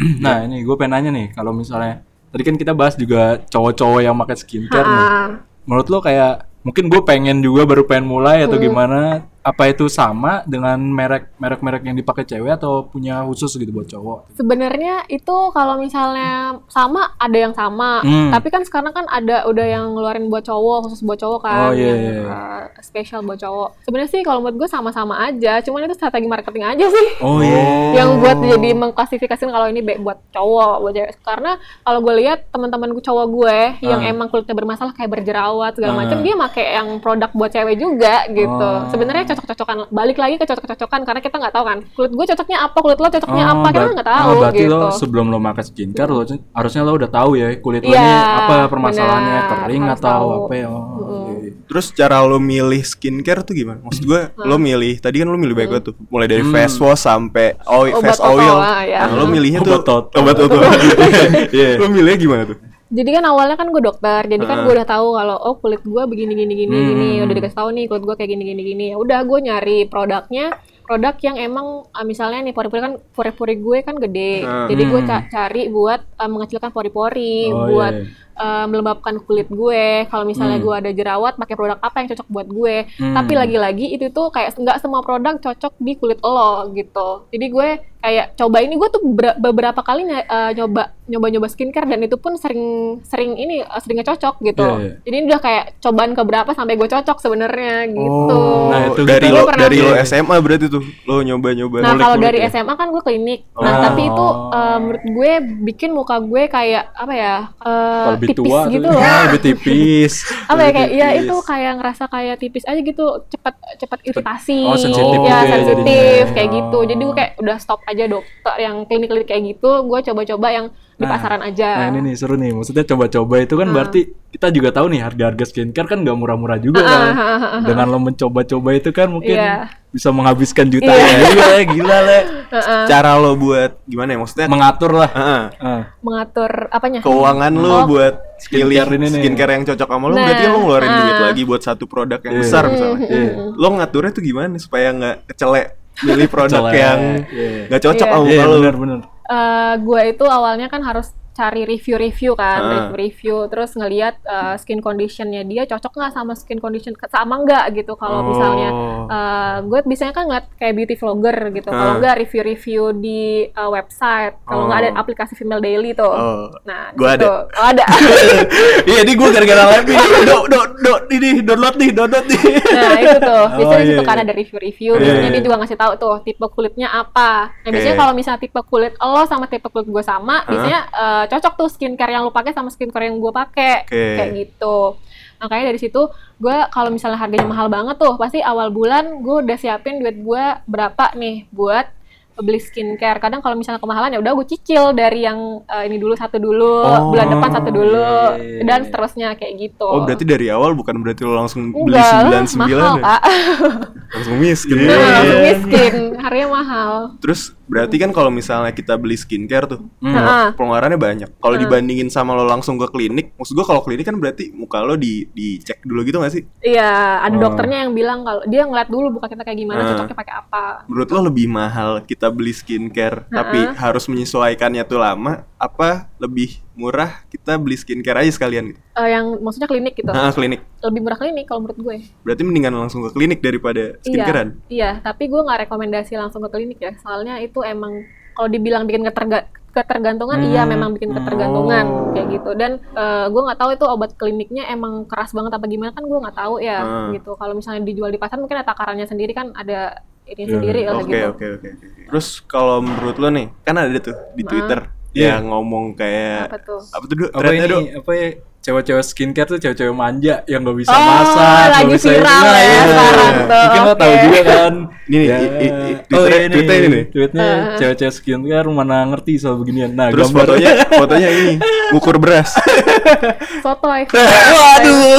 [SPEAKER 3] <clears throat> nah ini gue pengen nanya nih, kalau misalnya tadi kan kita bahas juga cowok-cowok yang pakai skincare nih.
[SPEAKER 2] Ah.
[SPEAKER 3] Menurut lo kayak mungkin gue pengen juga baru pengen mulai
[SPEAKER 2] Hmm.
[SPEAKER 3] atau gimana? Apa itu sama dengan merek merek-merek yang dipakai cewek atau punya khusus gitu buat cowok?
[SPEAKER 2] Sebenarnya itu kalau misalnya sama ada yang sama,
[SPEAKER 3] Hmm.
[SPEAKER 2] tapi kan sekarang kan ada udah yang ngeluarin buat cowok khusus buat cowok
[SPEAKER 3] Oh,
[SPEAKER 2] kan,
[SPEAKER 3] iya,
[SPEAKER 2] yang
[SPEAKER 3] iya.
[SPEAKER 2] uh, spesial buat cowok. Sebenarnya sih kalau menurut gue sama-sama aja, cuman itu strategi marketing aja sih.
[SPEAKER 3] Oh iya. <laughs>
[SPEAKER 2] yang buat jadi mengklasifikasikan kalau ini buat cowok buat cewek karena kalau gue lihat teman-teman gue cowok gue yang
[SPEAKER 3] Ah.
[SPEAKER 2] emang kulitnya bermasalah kayak berjerawat segala
[SPEAKER 3] Ah.
[SPEAKER 2] macam dia pakai yang produk buat cewek juga gitu
[SPEAKER 3] Oh.
[SPEAKER 2] sebenarnya cocok-cocokan balik lagi ke cocok-cocokan karena kita nggak tahu kan kulit gue cocoknya apa kulit lo cocoknya
[SPEAKER 3] Oh,
[SPEAKER 2] apa kita nggak tahu
[SPEAKER 3] oh, berarti
[SPEAKER 2] gitu
[SPEAKER 3] lo sebelum lo pakai skincare lo harusnya lo udah tahu ya kulit lo
[SPEAKER 2] Iya,
[SPEAKER 3] ini apa permasalahannya
[SPEAKER 2] benar.
[SPEAKER 3] kering atau
[SPEAKER 2] tahu.
[SPEAKER 3] apa ya? Oh, iya.
[SPEAKER 1] Terus cara lo milih skincare tuh gimana? Maksud gue, lo milih tadi kan lo milih baik banget tuh, mulai dari
[SPEAKER 3] Hmm.
[SPEAKER 1] face wash sampai oil,
[SPEAKER 2] Obat
[SPEAKER 1] face oil.
[SPEAKER 2] lah, ya.
[SPEAKER 1] Nah, lo milihnya tuh
[SPEAKER 3] Obat
[SPEAKER 1] obat toto. <laughs> Iya. Lo milihnya gimana tuh?
[SPEAKER 2] Jadi kan awalnya kan gue dokter jadi kan gue udah tahu kalau oh kulit gue begini gini gini
[SPEAKER 3] Hmm.
[SPEAKER 2] gini udah dikasih tahu nih kulit gue kayak gini gini gini ya udah gue nyari produknya produk yang emang ah, misalnya nih pori-pori kan pori-pori gue kan gede
[SPEAKER 1] Ah.
[SPEAKER 2] jadi gue
[SPEAKER 3] Hmm.
[SPEAKER 2] ca- cari buat ah, mengecilkan pori-pori
[SPEAKER 3] Oh,
[SPEAKER 2] buat
[SPEAKER 3] iya,
[SPEAKER 2] ah, melembabkan kulit gue kalau misalnya
[SPEAKER 3] Hmm.
[SPEAKER 2] gue ada jerawat pakai produk apa yang cocok buat gue
[SPEAKER 3] Hmm.
[SPEAKER 2] tapi lagi-lagi itu tuh kayak nggak semua produk cocok di kulit lo gitu jadi gue kayak coba ini gue tuh ber- beberapa kali ny- eh, nyoba nyoba-nyoba skincare dan itu pun sering sering ini eh, sering nggak cocok gitu
[SPEAKER 3] Iya, iya.
[SPEAKER 2] jadi ini udah kayak cobaan keberapa sampai gue cocok sebenarnya gitu
[SPEAKER 1] Oh,
[SPEAKER 3] Nah, itu
[SPEAKER 1] dari lo dari lo SMA berarti tuh lo nyoba-nyoba
[SPEAKER 2] Nah
[SPEAKER 1] ngulik
[SPEAKER 2] kalau
[SPEAKER 1] kulit
[SPEAKER 2] dari
[SPEAKER 1] ya?
[SPEAKER 2] SMA kan gue klinik,
[SPEAKER 1] Oh.
[SPEAKER 2] nah tapi itu eh, menurut gue bikin muka gue kayak apa ya eh,
[SPEAKER 3] Kalau <laughs> lebih
[SPEAKER 2] tipis
[SPEAKER 3] tua
[SPEAKER 2] gitu loh.
[SPEAKER 3] ah, lebih tipis.
[SPEAKER 2] apa ya kayak ya itu kayak ngerasa kayak tipis aja gitu cepat cepat iritasi
[SPEAKER 3] Oh, sensitif
[SPEAKER 2] ya
[SPEAKER 3] gitu ya
[SPEAKER 2] sensitif kayak gitu
[SPEAKER 3] Oh.
[SPEAKER 2] jadi gue kayak udah stop aja dokter yang klinik-klinik kayak gitu gue coba-coba yang di
[SPEAKER 3] Nah,
[SPEAKER 2] pasaran aja
[SPEAKER 3] Nah ini nih seru nih, maksudnya coba-coba itu kan
[SPEAKER 2] Ah.
[SPEAKER 3] berarti kita juga tahu nih harga-harga skincare kan nggak murah-murah juga
[SPEAKER 2] Ah,
[SPEAKER 3] kan.
[SPEAKER 2] ah,
[SPEAKER 3] Dengan lo mencoba-coba itu kan mungkin
[SPEAKER 2] Iya.
[SPEAKER 3] bisa menghabiskan jutaan
[SPEAKER 2] Iya.
[SPEAKER 3] juga ya, gila le.
[SPEAKER 2] Heeh. <laughs>
[SPEAKER 1] Cara lo buat gimana ya? Maksudnya
[SPEAKER 3] Mengatur lah.
[SPEAKER 1] Heeh.
[SPEAKER 3] Ah.
[SPEAKER 2] mengatur apanya
[SPEAKER 1] keuangan lo
[SPEAKER 2] Oh.
[SPEAKER 1] buat
[SPEAKER 3] Skincare ini nih.
[SPEAKER 1] skincare yang cocok sama lo
[SPEAKER 2] Nah,
[SPEAKER 1] berarti kan lo ngeluarin
[SPEAKER 2] ah.
[SPEAKER 1] duit lagi buat satu produk yang
[SPEAKER 3] Iya.
[SPEAKER 1] besar misalnya
[SPEAKER 3] Iya.
[SPEAKER 1] lo ngaturnya tuh gimana supaya nggak kecelek milih <laughs> produk yang
[SPEAKER 3] iya.
[SPEAKER 1] nggak cocok
[SPEAKER 2] Iya.
[SPEAKER 1] sama
[SPEAKER 3] Iya
[SPEAKER 1] lo
[SPEAKER 3] benar-benar.
[SPEAKER 2] Eh, gue itu awalnya kan harus cari review-review kan,
[SPEAKER 1] Ah.
[SPEAKER 2] review-review, terus ngelihat eh, skin conditionnya dia cocok nggak sama skin condition sama nggak gitu. Kalau misalnya
[SPEAKER 1] Oh.
[SPEAKER 2] eh, gue biasanya kan ngeliat kayak beauty vlogger gitu. Kalau
[SPEAKER 1] Ah.
[SPEAKER 2] nggak review-review di eh, website, kalau nggak
[SPEAKER 1] Oh.
[SPEAKER 2] ada aplikasi Female Daily tuh.
[SPEAKER 1] Oh.
[SPEAKER 2] Nah,
[SPEAKER 1] Gua
[SPEAKER 2] gitu.
[SPEAKER 1] ada.
[SPEAKER 2] Oh, ada. <laughs>
[SPEAKER 1] iya ini gue gara-gara live nih <laughs> do do do ini download nih download nih
[SPEAKER 2] Nah itu tuh, <laughs> biasanya
[SPEAKER 3] Oh,
[SPEAKER 2] di situ
[SPEAKER 3] iya,
[SPEAKER 2] kan
[SPEAKER 3] iya.
[SPEAKER 2] ada review-review,
[SPEAKER 1] Iya,
[SPEAKER 2] biasanya
[SPEAKER 1] iya.
[SPEAKER 2] dia juga ngasih tahu tuh tipe kulitnya apa. Nah biasanya
[SPEAKER 1] Oke.
[SPEAKER 2] kalau misalnya tipe kulit lo sama tipe kulit gue sama, biasanya cocok tuh skincare yang lo pakai sama skincare yang gue pakai,
[SPEAKER 1] Oke.
[SPEAKER 2] kayak gitu. Makanya dari situ gue kalau misalnya harganya mahal banget tuh, pasti awal bulan gue udah siapin duit gue berapa nih buat beli skincare. Kadang kalau misalnya kemahalan ya udah gue cicil dari yang eh, ini dulu satu dulu,
[SPEAKER 1] Oh,
[SPEAKER 2] bulan depan satu dulu,
[SPEAKER 3] iya, iya,
[SPEAKER 2] dan
[SPEAKER 3] iya.
[SPEAKER 2] seterusnya kayak gitu.
[SPEAKER 1] oh berarti dari awal bukan berarti lo langsung beli sembilan sembilan ya langsung miskin
[SPEAKER 2] Nah, langsung miskin, harganya mahal.
[SPEAKER 1] terus berarti kan kalau misalnya kita beli skincare tuh
[SPEAKER 3] Hmm.
[SPEAKER 1] Pengeluarannya banyak kalau dibandingin sama lo langsung ke klinik maksud gue kalau klinik kan berarti muka lo di dicek dulu gitu gak sih
[SPEAKER 2] Iya, ada
[SPEAKER 3] Oh.
[SPEAKER 2] dokternya yang bilang kalau dia ngeliat dulu muka kita kayak gimana,
[SPEAKER 1] Ah.
[SPEAKER 2] cocoknya pakai apa.
[SPEAKER 1] menurut lo lebih mahal kita beli skincare tapi harus menyesuaikannya tuh lama apa lebih murah kita beli skincare aja sekalian gitu
[SPEAKER 2] Eh, yang maksudnya klinik gitu.
[SPEAKER 1] nah, klinik
[SPEAKER 2] Lebih murah klinik kalau menurut gue.
[SPEAKER 1] berarti mendingan langsung ke klinik daripada skincarean
[SPEAKER 2] Iya, iya, tapi gue nggak rekomendasi langsung ke klinik ya. Soalnya itu emang kalau dibilang bikin keterga ketergantungan, iya
[SPEAKER 3] Hmm.
[SPEAKER 2] memang bikin ketergantungan
[SPEAKER 1] Oh.
[SPEAKER 2] kayak gitu. Dan eh, gue nggak tahu itu obat kliniknya emang keras banget apa gimana kan gue nggak tahu ya
[SPEAKER 1] Hmm.
[SPEAKER 2] gitu. Kalau misalnya dijual di pasar mungkin ada takarannya sendiri kan ada ini
[SPEAKER 3] Iya,
[SPEAKER 2] sendiri lah
[SPEAKER 1] Oke
[SPEAKER 2] gitu.
[SPEAKER 1] oke oke. oke. Terus kalau menurut lo nih, kan ada tuh di
[SPEAKER 2] Nah.
[SPEAKER 1] Twitter
[SPEAKER 3] Iya.
[SPEAKER 1] yang ngomong kayak
[SPEAKER 2] Apa tuh?
[SPEAKER 1] apa tuh
[SPEAKER 3] apa ini apa ya cewek-cewek skincare tuh cewek-cewek manja yang gak bisa
[SPEAKER 2] Oh,
[SPEAKER 3] masak nggak
[SPEAKER 2] lagi
[SPEAKER 3] bisa
[SPEAKER 2] viral
[SPEAKER 3] Nah,
[SPEAKER 2] ya
[SPEAKER 3] iya.
[SPEAKER 2] sekarang tuh,
[SPEAKER 3] mungkin lo tahu
[SPEAKER 2] oke.
[SPEAKER 3] juga kan
[SPEAKER 1] Ini nih,
[SPEAKER 3] Ya. oh
[SPEAKER 1] Twitter-
[SPEAKER 3] ini
[SPEAKER 1] Twitter ini nih.
[SPEAKER 3] tweetnya cewek-cewek skincare mana ngerti soal beginian nah
[SPEAKER 1] Terus
[SPEAKER 3] gambar
[SPEAKER 1] fotonya fotonya ini ngukur beras. <laughs>
[SPEAKER 2] Sotoy.
[SPEAKER 3] waduh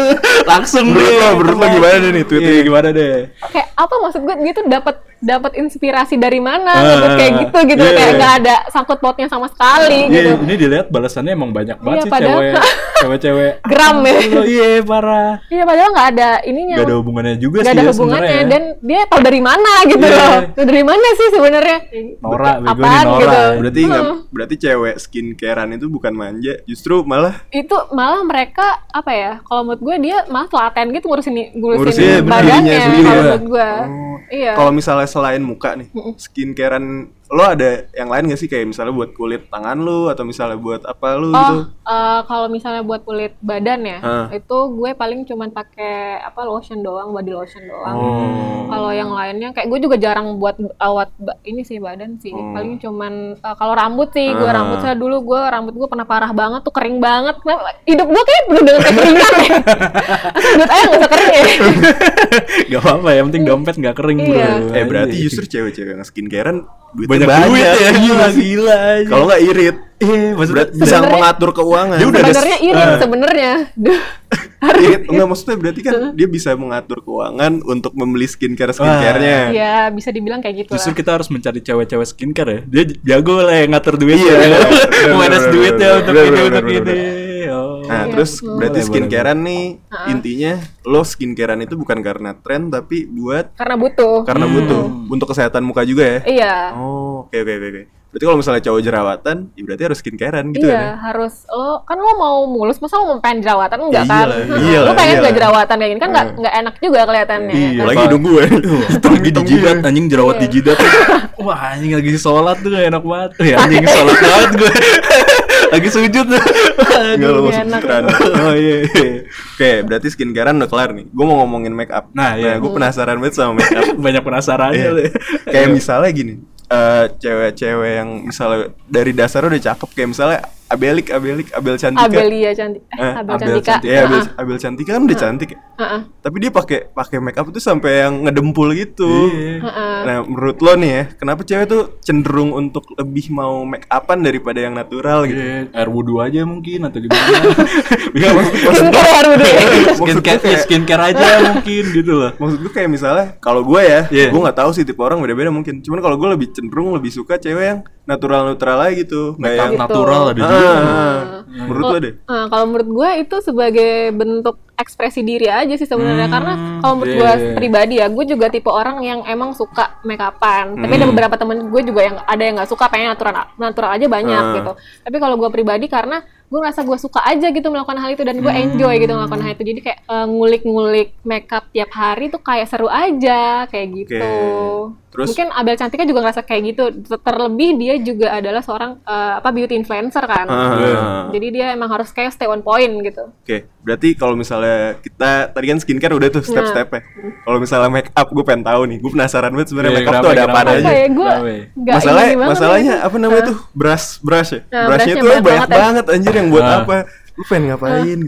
[SPEAKER 3] <laughs> langsung deh
[SPEAKER 1] lo, menurut lo gimana deh nih tweetnya?
[SPEAKER 3] Iya, gimana deh
[SPEAKER 2] kayak apa maksud gue gitu dapat dapat inspirasi dari mana gitu kayak gitu gitu
[SPEAKER 3] iya,
[SPEAKER 2] kayak
[SPEAKER 3] iya.
[SPEAKER 2] nggak ada sangkut pautnya sama sekali
[SPEAKER 3] Iya,
[SPEAKER 2] gitu
[SPEAKER 3] ini dilihat balasannya emang banyak banget
[SPEAKER 2] Iya,
[SPEAKER 3] sih
[SPEAKER 2] padahal-
[SPEAKER 3] cewek, cewek-cewek. <laughs>
[SPEAKER 2] Geram ya.
[SPEAKER 3] Oh, iya parah.
[SPEAKER 2] iya padahal nggak ada ininya
[SPEAKER 3] Gak ada hubungannya juga
[SPEAKER 2] nggak
[SPEAKER 3] sih
[SPEAKER 2] ada
[SPEAKER 3] ya
[SPEAKER 2] hubungannya
[SPEAKER 3] sebenarnya.
[SPEAKER 2] dan dia tahu dari mana gitu
[SPEAKER 3] Iya.
[SPEAKER 2] loh Tahu dari mana sih sebenarnya
[SPEAKER 3] Nora, Nora.
[SPEAKER 2] gitu
[SPEAKER 1] Berarti nggak berarti cewek skincarean itu bukan manja, justru malah
[SPEAKER 2] itu malah mereka apa ya kalau menurut gue dia malah telaten gitu ngurusin ngurusin,
[SPEAKER 1] Ngurusin
[SPEAKER 2] badannya
[SPEAKER 1] sendiri
[SPEAKER 2] kalau
[SPEAKER 1] ya.
[SPEAKER 2] menurut gue
[SPEAKER 1] Oh.
[SPEAKER 2] iya
[SPEAKER 1] kalau misalnya selain muka nih, skincarean lo ada yang lain gak sih kayak misalnya buat kulit tangan lu atau misalnya buat apa gitu?
[SPEAKER 2] Oh, eh, kalau misalnya buat kulit badan ya,
[SPEAKER 1] Hah.
[SPEAKER 2] itu gue paling cuman pakai apa lotion doang, body lotion doang.
[SPEAKER 1] Oh.
[SPEAKER 2] Kalau yang lainnya kayak gue juga jarang buat awat ini sih badan sih.
[SPEAKER 1] Oh.
[SPEAKER 2] Paling cuman eh, kalau rambut sih, gue
[SPEAKER 1] Ah.
[SPEAKER 2] rambut saya dulu gue rambut gue pernah parah banget tuh kering banget. Kenapa? Hidup gue kayak penuh dengan kekeringan ya. Masa duit aja nggak usah kering ya? <laughs>
[SPEAKER 3] Gak apa-apa, yang penting dompet gak kering bro.
[SPEAKER 2] Iya.
[SPEAKER 1] Eh berarti justru cewek-cewek yang skincarean duit
[SPEAKER 3] banyak, duit ya, gila gila aja.
[SPEAKER 1] Kalau nggak irit,
[SPEAKER 3] eh, maksudnya
[SPEAKER 1] berarti bisa mengatur keuangan.
[SPEAKER 3] Dia udah ada-
[SPEAKER 2] Sebenarnya irit
[SPEAKER 3] Ah.
[SPEAKER 2] sebenarnya. <laughs> Duh.
[SPEAKER 1] irit, enggak maksudnya berarti kan dia bisa mengatur keuangan untuk membeli skincare skincarenya.
[SPEAKER 2] Iya, bisa dibilang kayak gitu
[SPEAKER 3] Justru
[SPEAKER 2] lah.
[SPEAKER 3] kita harus mencari cewek-cewek skincare ya. Dia jago lah yang ngatur duit.
[SPEAKER 1] Iya, <laughs>
[SPEAKER 3] ya. duitnya untuk ini untuk ini. Oh.
[SPEAKER 1] Nah,
[SPEAKER 2] Iya.
[SPEAKER 1] terus
[SPEAKER 2] Hmm.
[SPEAKER 1] berarti skincarean nih intinya lo skincarean itu bukan karena tren tapi buat
[SPEAKER 2] Karena butuh.
[SPEAKER 1] karena butuh untuk kesehatan muka juga ya.
[SPEAKER 2] Iya.
[SPEAKER 1] Oh, oke oke oke. oke. Berarti kalau misalnya cowok jerawatan, ya berarti harus skincarean gitu
[SPEAKER 2] iya,
[SPEAKER 1] kan ya?
[SPEAKER 2] harus lo kan lo mau mulus, masa lo mau pengen jerawatan enggak
[SPEAKER 1] Ya
[SPEAKER 2] kan?
[SPEAKER 1] iyalah, iyalah,
[SPEAKER 2] lo pengen
[SPEAKER 1] iyalah.
[SPEAKER 2] nggak jerawatan kayak gini kan nggak nggak enak juga kelihatannya.
[SPEAKER 3] Iya.
[SPEAKER 2] kan?
[SPEAKER 1] Apalagi hidung gue.
[SPEAKER 3] Lagi <laughs> <laughs> di jidat, anjing jerawat
[SPEAKER 2] Iya.
[SPEAKER 3] di jidat. Wah, anjing lagi sholat tuh enak banget. Ya, anjing sholat banget gue. <laughs> lagi sujud.
[SPEAKER 1] Enggak lo <laughs>
[SPEAKER 2] Nggak
[SPEAKER 1] masuk citraan. Oh iya. iya. <laughs> Oke, berarti skincarean udah kelar nih. Gue mau ngomongin make up.
[SPEAKER 3] Nah, iya.
[SPEAKER 1] gue penasaran banget sama make up. <laughs>
[SPEAKER 3] Banyak penasarannya.
[SPEAKER 1] Iya.
[SPEAKER 3] deh.
[SPEAKER 1] Kayak misalnya gini, eh, cewek-cewek yang misalnya dari dasar udah cakep kayak misalnya Abelik, Abelik, Abel Cantika.
[SPEAKER 2] Abelia cantik, eh,
[SPEAKER 1] Eh,
[SPEAKER 2] Abel,
[SPEAKER 3] Abel
[SPEAKER 2] Cantika.
[SPEAKER 3] Cantika.
[SPEAKER 1] Iya, Abel,
[SPEAKER 2] Heeh.
[SPEAKER 1] Abel Cantika kan udah cantik ya.
[SPEAKER 2] Heeh.
[SPEAKER 1] Tapi dia pakai pakai make up tuh sampai yang ngedempul gitu.
[SPEAKER 3] Iya.
[SPEAKER 2] Heeh.
[SPEAKER 1] Nah, menurut lo nih ya, kenapa cewek tuh cenderung untuk lebih mau make upan daripada yang natural gitu?
[SPEAKER 3] Iya, air wudhu aja mungkin atau gimana. <laughs> Maksud,
[SPEAKER 2] Skincare baru deh.
[SPEAKER 3] skincare,
[SPEAKER 1] kayak-
[SPEAKER 3] ya, skincare aja mungkin gitu loh.
[SPEAKER 1] Maksud gue kayak misalnya kalau gue ya,
[SPEAKER 3] Iya.
[SPEAKER 1] gue nggak tahu sih tipe orang beda-beda mungkin. Cuman kalau gue lebih cenderung lebih suka cewek yang natural-natural aja gitu. Nggak
[SPEAKER 3] Make up
[SPEAKER 1] yang
[SPEAKER 2] Gitu.
[SPEAKER 3] natural ada
[SPEAKER 1] Ah,
[SPEAKER 3] juga.
[SPEAKER 1] ah. menurut lo deh.
[SPEAKER 2] Nah, kalau menurut gue itu sebagai bentuk ekspresi diri aja sih sebenarnya
[SPEAKER 3] Hmm,
[SPEAKER 2] karena kalau menurut
[SPEAKER 3] iya,
[SPEAKER 2] gue
[SPEAKER 3] iya.
[SPEAKER 2] pribadi ya gue juga tipe orang yang emang suka make upan tapi
[SPEAKER 3] Hmm.
[SPEAKER 2] ada beberapa temen gue juga yang ada yang nggak suka pengen natural natural aja banyak
[SPEAKER 1] Ah.
[SPEAKER 2] gitu tapi kalau gue pribadi karena gue ngerasa gue suka aja gitu melakukan hal itu dan gue
[SPEAKER 3] Hmm.
[SPEAKER 2] enjoy gitu melakukan hal itu jadi kayak eh, ngulik-ngulik makeup tiap hari tuh kayak seru aja kayak gitu
[SPEAKER 1] Terus?
[SPEAKER 2] mungkin Abel Cantika juga ngerasa kayak gitu terlebih dia juga adalah seorang eh, apa beauty influencer kan
[SPEAKER 1] Ah.
[SPEAKER 2] jadi dia emang harus kayak stay on point gitu.
[SPEAKER 1] Oke, berarti kalau misalnya kita tadi kan skincare udah tuh
[SPEAKER 2] Nah.
[SPEAKER 1] step-stepnya. Kalau misalnya make up, gue pengen tahu nih. Gue penasaran banget sebenarnya
[SPEAKER 3] Iya,
[SPEAKER 1] make up tuh ada apa aja.
[SPEAKER 2] Ya
[SPEAKER 1] Masalah, masalahnya apa namanya tuh brush brush ya.
[SPEAKER 2] Nah,
[SPEAKER 1] Brushnya
[SPEAKER 2] brushnya
[SPEAKER 1] tuh
[SPEAKER 2] banyak
[SPEAKER 1] banyak
[SPEAKER 2] banget
[SPEAKER 1] banget,
[SPEAKER 2] ya.
[SPEAKER 1] anjir yang buat
[SPEAKER 3] Ah.
[SPEAKER 1] apa? Lu pengen ngapain?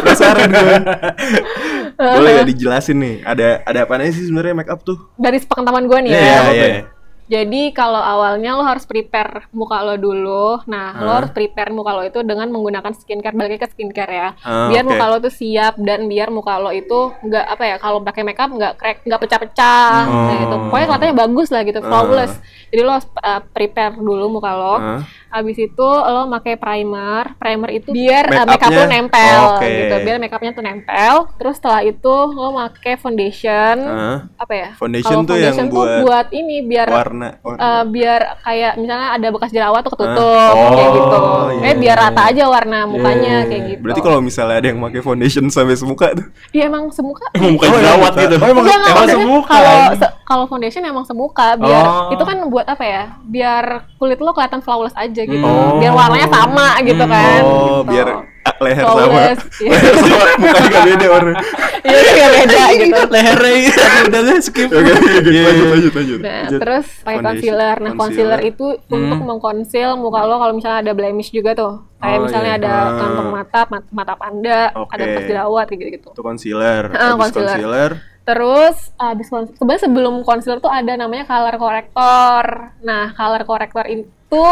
[SPEAKER 1] Penasaran gue. <laughs> Boleh gak dijelasin nih? Ada ada apa sih sebenarnya make up tuh?
[SPEAKER 2] Dari sepengetahuan gue nih
[SPEAKER 1] Iya,
[SPEAKER 2] ya.
[SPEAKER 1] iya, iya.
[SPEAKER 2] Jadi kalau awalnya lo harus prepare muka lo dulu. Nah, lo
[SPEAKER 1] Hah?
[SPEAKER 2] harus prepare muka lo itu dengan menggunakan skincare, balik ke skincare ya.
[SPEAKER 1] Ah,
[SPEAKER 2] biar
[SPEAKER 1] oke.
[SPEAKER 2] muka lo tuh siap dan biar muka lo itu nggak apa ya, kalau pakai makeup nggak crack, nggak pecah-pecah. Gitu.
[SPEAKER 1] Oh.
[SPEAKER 2] Pokoknya kelihatannya bagus lah gitu, flawless. Jadi lo harus uh, prepare dulu muka lo.
[SPEAKER 1] Hah?
[SPEAKER 2] Habis itu lo pakai primer. Primer itu biar uh,
[SPEAKER 1] Make
[SPEAKER 2] makeup lo nempel
[SPEAKER 1] Oke.
[SPEAKER 2] gitu. Biar makeupnya tuh nempel. Terus setelah itu lo pakai foundation.
[SPEAKER 1] Hah?
[SPEAKER 2] Apa ya?
[SPEAKER 1] Foundation tuh yang
[SPEAKER 2] foundation tuh
[SPEAKER 1] buat
[SPEAKER 2] buat ini biar
[SPEAKER 1] Warna. warna.
[SPEAKER 2] eh, biar kayak misalnya ada bekas jerawat tuh ketutup
[SPEAKER 1] Oh,
[SPEAKER 2] kayak gitu.
[SPEAKER 1] iya,
[SPEAKER 2] eh biar
[SPEAKER 1] iya.
[SPEAKER 2] rata aja warna mukanya
[SPEAKER 1] Iya.
[SPEAKER 2] kayak gitu.
[SPEAKER 1] Berarti kalau misalnya ada yang pakai foundation sampai semuka tuh.
[SPEAKER 2] Iya emang semuka.
[SPEAKER 3] Emang bukan
[SPEAKER 1] Oh, iya,
[SPEAKER 3] jerawat gitu.
[SPEAKER 1] Oh, emang-
[SPEAKER 2] Enggak,
[SPEAKER 3] emang
[SPEAKER 2] maksudnya
[SPEAKER 3] semuka,
[SPEAKER 2] Kalau se- kalau foundation emang semuka biar
[SPEAKER 3] Oh.
[SPEAKER 2] itu kan buat apa ya? Biar kulit lo kelihatan flawless aja gitu.
[SPEAKER 3] Hmm.
[SPEAKER 2] Biar warnanya sama gitu kan.
[SPEAKER 1] Oh,
[SPEAKER 2] Gitu.
[SPEAKER 1] biar ah, leher sama.
[SPEAKER 2] Flawless, <laughs> iya.
[SPEAKER 1] Leher sama mukanya gak beda warna. <laughs>
[SPEAKER 2] Iya nggak beda <laughs> gitu.
[SPEAKER 3] Lehernya udah deh skip.
[SPEAKER 1] Oke, oke, lanjut lanjut lanjut.
[SPEAKER 2] Nah,
[SPEAKER 1] Lanjut.
[SPEAKER 2] terus pakai
[SPEAKER 1] Foundation.
[SPEAKER 2] concealer. Nah, concealer, itu untuk
[SPEAKER 3] Hmm.
[SPEAKER 2] mengkonsil muka lo kalau misalnya ada blemish juga tuh. Kayak
[SPEAKER 3] Oh,
[SPEAKER 2] misalnya
[SPEAKER 3] iya.
[SPEAKER 2] ada
[SPEAKER 1] Ah.
[SPEAKER 2] kantong mata, mat- mata panda,
[SPEAKER 1] Oke.
[SPEAKER 2] ada bekas jerawat kayak gitu-gitu.
[SPEAKER 1] Itu concealer.
[SPEAKER 2] Ah,
[SPEAKER 1] Habis
[SPEAKER 2] concealer.
[SPEAKER 1] concealer.
[SPEAKER 2] Terus abis concealer, sebenarnya sebelum concealer tuh ada namanya color corrector. Nah, color corrector itu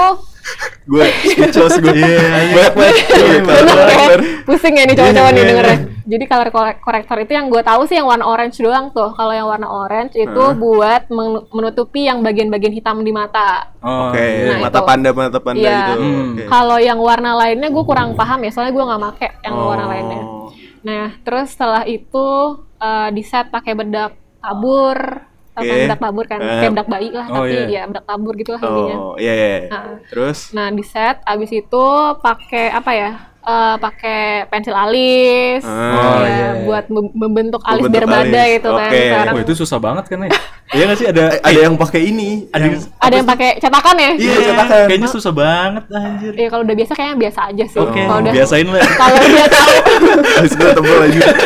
[SPEAKER 1] gue speechless gue
[SPEAKER 3] Iya,
[SPEAKER 1] banyak banget Iya,
[SPEAKER 2] bener ya?
[SPEAKER 1] color.
[SPEAKER 2] pusing ya nih cowok-cowok nih
[SPEAKER 1] Iya, iya,
[SPEAKER 2] dengernya. Jadi color correct- corrector itu yang gue tahu sih yang warna orange doang tuh. Kalau yang warna orange itu buat men- menutupi yang bagian-bagian hitam di mata.
[SPEAKER 3] Oh,
[SPEAKER 1] oke
[SPEAKER 3] iya.
[SPEAKER 2] Nah,
[SPEAKER 1] mata
[SPEAKER 2] itu.
[SPEAKER 1] panda mata panda
[SPEAKER 2] Iya.
[SPEAKER 1] gitu
[SPEAKER 3] Hmm.
[SPEAKER 1] Oke.
[SPEAKER 2] Kalau yang warna lainnya gue kurang paham ya, soalnya gue nggak make yang warna
[SPEAKER 1] Oh.
[SPEAKER 2] lainnya. Nah, terus setelah itu eh, di set pakai bedak tabur, Kan
[SPEAKER 1] Oke.
[SPEAKER 2] bedak tabur kan,
[SPEAKER 1] Eh.
[SPEAKER 2] kayak bedak bayi lah,
[SPEAKER 3] Oh,
[SPEAKER 2] tapi
[SPEAKER 3] iya.
[SPEAKER 2] ya bedak tabur gitu lah intinya.
[SPEAKER 1] oh iya iya
[SPEAKER 2] Nah.
[SPEAKER 1] terus
[SPEAKER 2] Nah di set abis itu pakai apa ya? Eh, pakai pensil alis,
[SPEAKER 1] Ah.
[SPEAKER 2] ya,
[SPEAKER 3] Oh, iya,
[SPEAKER 2] buat mem- membentuk alis
[SPEAKER 1] Membentuk
[SPEAKER 2] biar badai
[SPEAKER 1] alis.
[SPEAKER 2] gitu kan sekarang.
[SPEAKER 3] Oh, itu susah banget kan ya? <laughs> Iya nggak sih ada
[SPEAKER 1] Eh, ada yang pakai ini
[SPEAKER 3] ada
[SPEAKER 1] yang-
[SPEAKER 2] Ada yang pakai cetakan ya?
[SPEAKER 1] Iya, cetakan.
[SPEAKER 3] Kayaknya susah banget anjir.
[SPEAKER 2] Iya kalau udah biasa kayaknya biasa aja sih.
[SPEAKER 3] Oke,
[SPEAKER 2] Kalau udah
[SPEAKER 3] biasain lah. <laughs>
[SPEAKER 2] kalau udah tahu <laughs>
[SPEAKER 1] Habis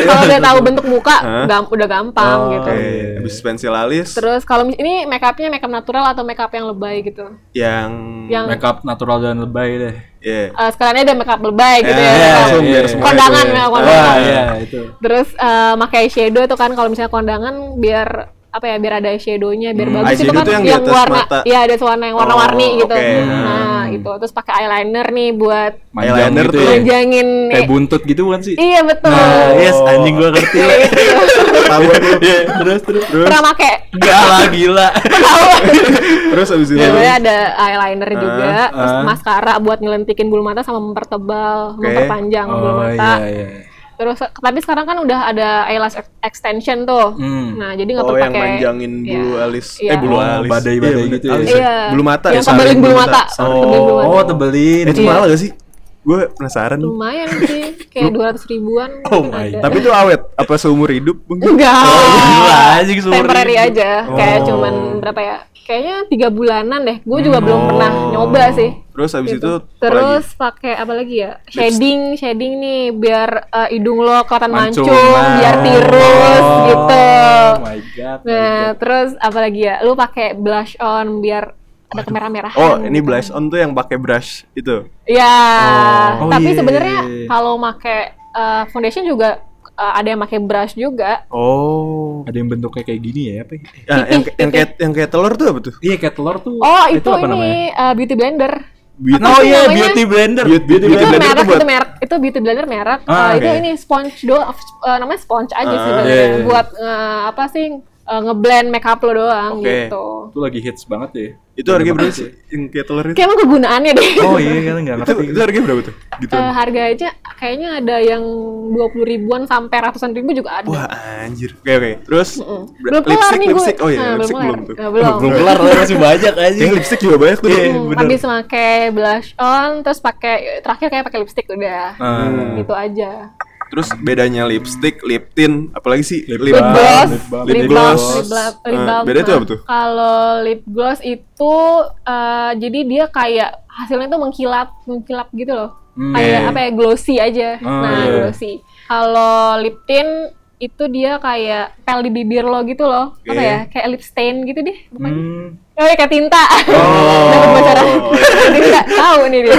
[SPEAKER 2] kalau udah tahu bentuk muka
[SPEAKER 1] Hah?
[SPEAKER 2] gam- udah gampang
[SPEAKER 3] Oh,
[SPEAKER 2] gitu.
[SPEAKER 1] Oke, habis pensil alis
[SPEAKER 2] Terus kalau ini make upnya make up natural atau make up yang lebay gitu?
[SPEAKER 1] yang
[SPEAKER 2] Yang
[SPEAKER 3] Makeup natural dan lebay deh.
[SPEAKER 1] Iya.
[SPEAKER 2] eh, sekalian ada make up lebay gitu
[SPEAKER 1] Ya,
[SPEAKER 2] ya.
[SPEAKER 1] ya,
[SPEAKER 2] Kalau
[SPEAKER 1] langsung biar
[SPEAKER 3] iya.
[SPEAKER 1] semuanya
[SPEAKER 2] kondangan
[SPEAKER 1] gue-
[SPEAKER 2] ya
[SPEAKER 3] Ah,
[SPEAKER 2] kondangan.
[SPEAKER 3] iya itu.
[SPEAKER 2] Terus eh pakai shadow tuh kan kalau misalnya kondangan biar apa ya biar ada shadownya biar
[SPEAKER 3] Hmm,
[SPEAKER 2] bagus itu kan
[SPEAKER 1] yang
[SPEAKER 2] yang, warna
[SPEAKER 1] mata.
[SPEAKER 2] iya ada warna yang warna-warni
[SPEAKER 1] Oh,
[SPEAKER 2] gitu.
[SPEAKER 1] oke.
[SPEAKER 2] Nah, itu terus pakai eyeliner nih buat
[SPEAKER 1] Eyeliner
[SPEAKER 3] gitu
[SPEAKER 1] tuh
[SPEAKER 3] ya. Kayak buntut gitu bukan sih?
[SPEAKER 2] Iya betul.
[SPEAKER 3] Nah, yes anjing gua ngerti. <laughs>
[SPEAKER 1] Tahu aku.
[SPEAKER 3] Iya, terus terus.
[SPEAKER 1] Terus
[SPEAKER 2] Pernah pakai
[SPEAKER 3] Enggak lah gila. <laughs>
[SPEAKER 1] terus habis itu
[SPEAKER 2] Sebenarnya ada eyeliner juga, terus
[SPEAKER 3] ah.
[SPEAKER 2] maskara buat ngelentikin bulu mata sama mempertebal, memperpanjang bulu
[SPEAKER 3] Oh
[SPEAKER 2] mata.
[SPEAKER 3] iya iya.
[SPEAKER 2] Terus tapi sekarang kan udah ada eyelash ex- extension tuh.
[SPEAKER 3] Hmm.
[SPEAKER 2] Nah, jadi nggak
[SPEAKER 1] Oh
[SPEAKER 2] perlu
[SPEAKER 1] yang
[SPEAKER 2] pakai
[SPEAKER 1] manjangin bulu
[SPEAKER 2] Iya.
[SPEAKER 1] alis
[SPEAKER 2] Iya.
[SPEAKER 1] Eh bulu
[SPEAKER 3] Oh,
[SPEAKER 1] alis
[SPEAKER 3] badai-badai
[SPEAKER 1] Iya,
[SPEAKER 3] gitu ya.
[SPEAKER 2] Iya.
[SPEAKER 1] Bulu mata
[SPEAKER 2] Yang
[SPEAKER 1] ya,
[SPEAKER 2] tebelin bulu mata.
[SPEAKER 1] Saring.
[SPEAKER 2] Tebelin bulu mata.
[SPEAKER 3] Oh, tebelin.
[SPEAKER 1] Itu
[SPEAKER 2] Iya.
[SPEAKER 1] mahal gak sih? Gue penasaran
[SPEAKER 2] lumayan sih, kayak 200 ribuan.
[SPEAKER 3] Oh my
[SPEAKER 2] ada.
[SPEAKER 1] Tapi itu awet Apa seumur hidup? Mungkin?
[SPEAKER 2] enggak.
[SPEAKER 3] Gila anjing seumur
[SPEAKER 2] Temporary
[SPEAKER 3] hidup.
[SPEAKER 2] aja, kayak
[SPEAKER 1] Oh.
[SPEAKER 2] cuman berapa ya? Kayaknya tiga bulanan deh. Gue juga belum
[SPEAKER 1] Oh.
[SPEAKER 2] pernah nyoba sih.
[SPEAKER 1] Terus habis
[SPEAKER 2] Gitu.
[SPEAKER 1] itu
[SPEAKER 2] Terus pakai apa lagi ya? Shading, shading nih biar eh, hidung lo kelihatan
[SPEAKER 3] Mancung.
[SPEAKER 2] mancung, biar tirus
[SPEAKER 3] Oh.
[SPEAKER 2] gitu.
[SPEAKER 3] Oh my god. my
[SPEAKER 2] Nah,
[SPEAKER 3] God.
[SPEAKER 2] terus apa lagi ya? Lu pakai blush on biar ada kemerah-merahan.
[SPEAKER 1] Oh ini
[SPEAKER 2] gitu.
[SPEAKER 1] blush on tuh yang pakai brush itu
[SPEAKER 2] Ya,
[SPEAKER 3] Oh.
[SPEAKER 2] tapi
[SPEAKER 3] Oh, iya.
[SPEAKER 2] sebenarnya kalau pakai eh, foundation juga eh, ada yang pakai brush juga.
[SPEAKER 1] Oh
[SPEAKER 3] Ada yang bentuknya kayak gini ya apa? ya?
[SPEAKER 1] Ya, yang, yang kayak yang kayak telur tuh apa tuh?
[SPEAKER 3] Iya kayak telur tuh.
[SPEAKER 2] Oh, itu,
[SPEAKER 3] apa namanya?
[SPEAKER 2] ini eh, beauty blender.
[SPEAKER 1] Beauty.
[SPEAKER 3] Oh
[SPEAKER 2] sih
[SPEAKER 3] iya,
[SPEAKER 2] namanya?
[SPEAKER 3] beauty blender.
[SPEAKER 1] Beauty- beauty
[SPEAKER 2] itu
[SPEAKER 1] blender
[SPEAKER 2] merek
[SPEAKER 1] tuh buat-
[SPEAKER 2] itu merek itu beauty blender merek
[SPEAKER 3] Ah,
[SPEAKER 2] Eh, itu
[SPEAKER 3] oke.
[SPEAKER 2] ini sponge do eh, namanya sponge aja sih
[SPEAKER 1] Ah,
[SPEAKER 2] sebenarnya
[SPEAKER 3] iya, iya.
[SPEAKER 2] buat eh, apa sih eh, ngeblend makeup lo doang
[SPEAKER 1] Oke.
[SPEAKER 2] gitu
[SPEAKER 3] Itu lagi hits banget ya.
[SPEAKER 1] Itu harganya berapa sih? Yang kayak telur itu?
[SPEAKER 2] kayak emang kegunaannya deh
[SPEAKER 3] Oh iya kan enggak
[SPEAKER 1] Itu,
[SPEAKER 3] ngerti.
[SPEAKER 1] itu harganya berapa tuh? Gitu.
[SPEAKER 2] Eh, harga aja kayaknya ada yang 20 ribuan sampai ratusan ribu juga ada
[SPEAKER 1] Wah anjir. Oke oke. Terus
[SPEAKER 2] Mm.
[SPEAKER 1] ber-
[SPEAKER 2] belum
[SPEAKER 1] lipstick
[SPEAKER 2] nih gue
[SPEAKER 1] lipstick. Oh iya,
[SPEAKER 2] Nah,
[SPEAKER 1] lipstick
[SPEAKER 2] kelar.
[SPEAKER 1] belum tuh.
[SPEAKER 2] Eh, belum
[SPEAKER 3] Belum kelar lah <laughs> masih banyak aja.
[SPEAKER 1] Kayaknya lipstick juga banyak tuh.
[SPEAKER 3] Iya.
[SPEAKER 2] Hmm,
[SPEAKER 3] bener.
[SPEAKER 2] habis pakai blush on terus pakai terakhir kayak pakai lipstick udah
[SPEAKER 3] Ah.
[SPEAKER 2] gitu aja
[SPEAKER 1] Terus bedanya lipstick, lip tint, apalagi sih?
[SPEAKER 3] Lip
[SPEAKER 2] lip
[SPEAKER 3] balm,
[SPEAKER 2] gloss,
[SPEAKER 3] lip balm.
[SPEAKER 2] lip
[SPEAKER 1] Lip
[SPEAKER 2] gloss,
[SPEAKER 1] gloss.
[SPEAKER 2] lip balm, lip
[SPEAKER 1] Eh,
[SPEAKER 2] balm.
[SPEAKER 1] beda itu
[SPEAKER 2] Nah,
[SPEAKER 1] apa tuh?
[SPEAKER 2] Kalau lip gloss itu eh, jadi dia kayak hasilnya tuh mengkilap, mengkilap gitu loh.
[SPEAKER 3] Hmm.
[SPEAKER 2] Kayak apa ya glossy aja.
[SPEAKER 3] Oh,
[SPEAKER 2] nah,
[SPEAKER 3] iya.
[SPEAKER 2] glossy. Kalau lip tint itu dia kayak pel di bibir lo gitu loh. Apa
[SPEAKER 1] Oke.
[SPEAKER 2] ya? Kayak lip stain gitu deh. pokoknya.
[SPEAKER 3] Hmm.
[SPEAKER 2] Oh, ya, kayak tinta.
[SPEAKER 1] Oh. <laughs>
[SPEAKER 2] Dapat bocoran. <laughs> tinta. Tahu nih dia.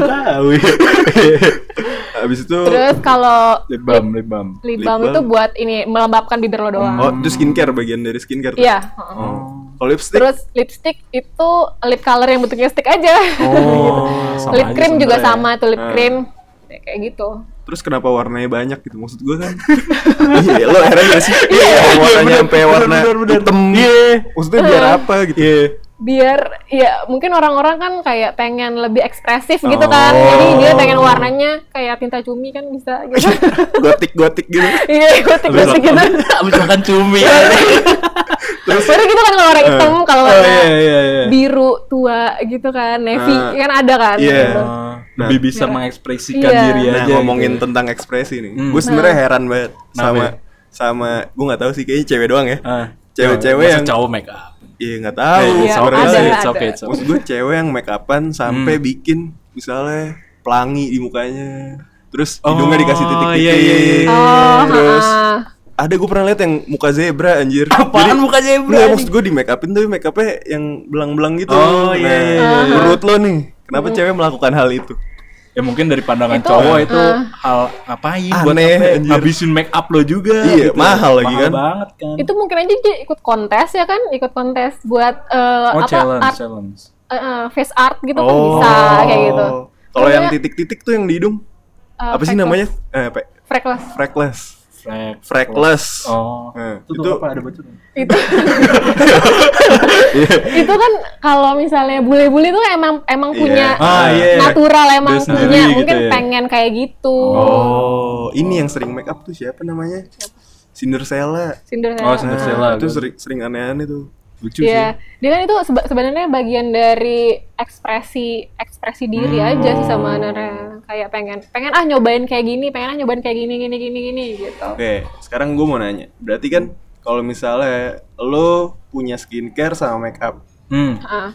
[SPEAKER 1] Tahu. ya. <laughs> Habis itu
[SPEAKER 2] Terus kalau
[SPEAKER 3] Lip balm, lip balm.
[SPEAKER 2] lip balm itu buat ini melembabkan bibir lo doang.
[SPEAKER 1] Oh, itu skincare bagian dari skincare.
[SPEAKER 2] Iya. heeh.
[SPEAKER 1] Oh. Kalau lipstick
[SPEAKER 2] Terus lipstick itu lip color yang bentuknya stick aja.
[SPEAKER 1] Oh,
[SPEAKER 3] Sama
[SPEAKER 2] lip
[SPEAKER 3] aja
[SPEAKER 2] cream juga
[SPEAKER 3] sebenarnya.
[SPEAKER 2] sama tuh lip
[SPEAKER 1] Ah.
[SPEAKER 2] cream. Ya, kayak gitu.
[SPEAKER 1] Terus kenapa warnanya banyak gitu? Maksud gue kan <laughs> Iya, lo heran gak sih? Iya, warnanya sampai warna hitam Iya Maksudnya biar apa gitu? Iya
[SPEAKER 2] Biar ya mungkin orang-orang kan kayak pengen lebih ekspresif gitu
[SPEAKER 1] Oh.
[SPEAKER 2] kan. Jadi dia pengen warnanya kayak tinta cumi kan bisa gitu. <laughs>
[SPEAKER 1] Gotik-gotik gitu
[SPEAKER 2] Iya, gotik-gotik gitu.
[SPEAKER 3] Abis makan cumi. <laughs>
[SPEAKER 2] Terus baru gitu kan kalau warna hitam, kalau
[SPEAKER 1] Oh
[SPEAKER 2] warna
[SPEAKER 1] iya iya iya
[SPEAKER 2] biru tua gitu kan, navy
[SPEAKER 1] Ah.
[SPEAKER 2] kan ada kan.
[SPEAKER 1] Iya.
[SPEAKER 2] gitu.
[SPEAKER 3] Oh, lebih bisa mengekspresikan
[SPEAKER 2] Iya.
[SPEAKER 3] diri
[SPEAKER 1] Nah
[SPEAKER 3] aja.
[SPEAKER 1] ngomongin
[SPEAKER 3] gitu.
[SPEAKER 1] tentang ekspresi nih
[SPEAKER 3] Hmm.
[SPEAKER 1] Gue sebenarnya heran banget
[SPEAKER 3] Kenapa
[SPEAKER 1] Sama
[SPEAKER 3] ya?
[SPEAKER 1] Sama Gue gak tahu sih kayaknya cewek doang ya
[SPEAKER 3] Ah,
[SPEAKER 1] Cewek-cewek
[SPEAKER 3] masa
[SPEAKER 1] yang-
[SPEAKER 3] cowok make up.
[SPEAKER 1] Iya gak tahu
[SPEAKER 3] Eh,
[SPEAKER 2] Iya,
[SPEAKER 3] it's
[SPEAKER 1] sebenarnya
[SPEAKER 3] okay,
[SPEAKER 2] ada,
[SPEAKER 1] sih.
[SPEAKER 3] it's
[SPEAKER 2] ada.
[SPEAKER 3] okay, it's okay.
[SPEAKER 1] Maksud gue cewek yang make upan sampai
[SPEAKER 3] Hmm.
[SPEAKER 1] bikin Misalnya pelangi di mukanya Terus
[SPEAKER 3] Oh,
[SPEAKER 1] hidungnya dikasih titik-titik
[SPEAKER 3] iya, iya, iya.
[SPEAKER 2] Oh,
[SPEAKER 1] Terus
[SPEAKER 2] ah.
[SPEAKER 1] Ada gue pernah lihat yang muka zebra anjir.
[SPEAKER 3] Apaan muka zebra,
[SPEAKER 1] Nggak,
[SPEAKER 3] anjing?
[SPEAKER 1] maksud gue di make upin tapi make upnya yang belang-belang gitu.
[SPEAKER 3] Oh, iya,
[SPEAKER 1] Nah,
[SPEAKER 3] iya,
[SPEAKER 2] iya.
[SPEAKER 1] Menurut lo nih, kenapa cewek melakukan hal itu?
[SPEAKER 3] Ya mungkin dari pandangan
[SPEAKER 2] Itu,
[SPEAKER 3] cowok itu
[SPEAKER 2] ah.
[SPEAKER 3] hal ngapain buat
[SPEAKER 1] Aneh,
[SPEAKER 3] apa?
[SPEAKER 1] anjir.
[SPEAKER 3] Habisin make up lo juga.
[SPEAKER 1] Iya, mahal lagi kan.
[SPEAKER 3] banget kan.
[SPEAKER 2] itu mungkin aja dia ikut kontes ya kan ikut kontes buat eh,
[SPEAKER 3] oh,
[SPEAKER 2] apa
[SPEAKER 3] challenge,
[SPEAKER 2] art
[SPEAKER 3] challenge.
[SPEAKER 2] eh, face art gitu kan bisa kayak gitu.
[SPEAKER 1] Kalau yang titik-titik tuh yang di hidung,
[SPEAKER 2] eh,
[SPEAKER 1] apa sih namanya? Eh, pe-
[SPEAKER 2] Freckles.
[SPEAKER 3] Frek.
[SPEAKER 1] Freckles.
[SPEAKER 3] Oh.
[SPEAKER 1] Eh,
[SPEAKER 3] itu,
[SPEAKER 1] itu-
[SPEAKER 3] tuh apa ada bacaan?
[SPEAKER 2] itu itu kan kalau misalnya bule-bule tuh emang emang
[SPEAKER 1] Iya.
[SPEAKER 2] punya
[SPEAKER 3] Ah, iya.
[SPEAKER 2] natural emang punya
[SPEAKER 3] gitu
[SPEAKER 2] mungkin
[SPEAKER 3] ya.
[SPEAKER 2] pengen kayak gitu
[SPEAKER 1] Oh, ini yang sering make up tuh siapa namanya? Cinderella.
[SPEAKER 2] Cinderella
[SPEAKER 3] Oh, Cinderella.
[SPEAKER 1] itu sering sering aneh-aneh tuh.
[SPEAKER 3] Lucu
[SPEAKER 2] Iya, dia kan itu seba- sebenarnya bagian dari ekspresi ekspresi diri
[SPEAKER 3] Hmm.
[SPEAKER 2] aja sih sama Nara. Kayak pengen pengen ah nyobain kayak gini, pengen ah nyobain kayak gini gini gini gini gitu.
[SPEAKER 1] Oke, sekarang gue mau nanya. Berarti kan kalau misalnya lo punya skincare sama make up,
[SPEAKER 3] sih. Hmm.
[SPEAKER 2] Heeh.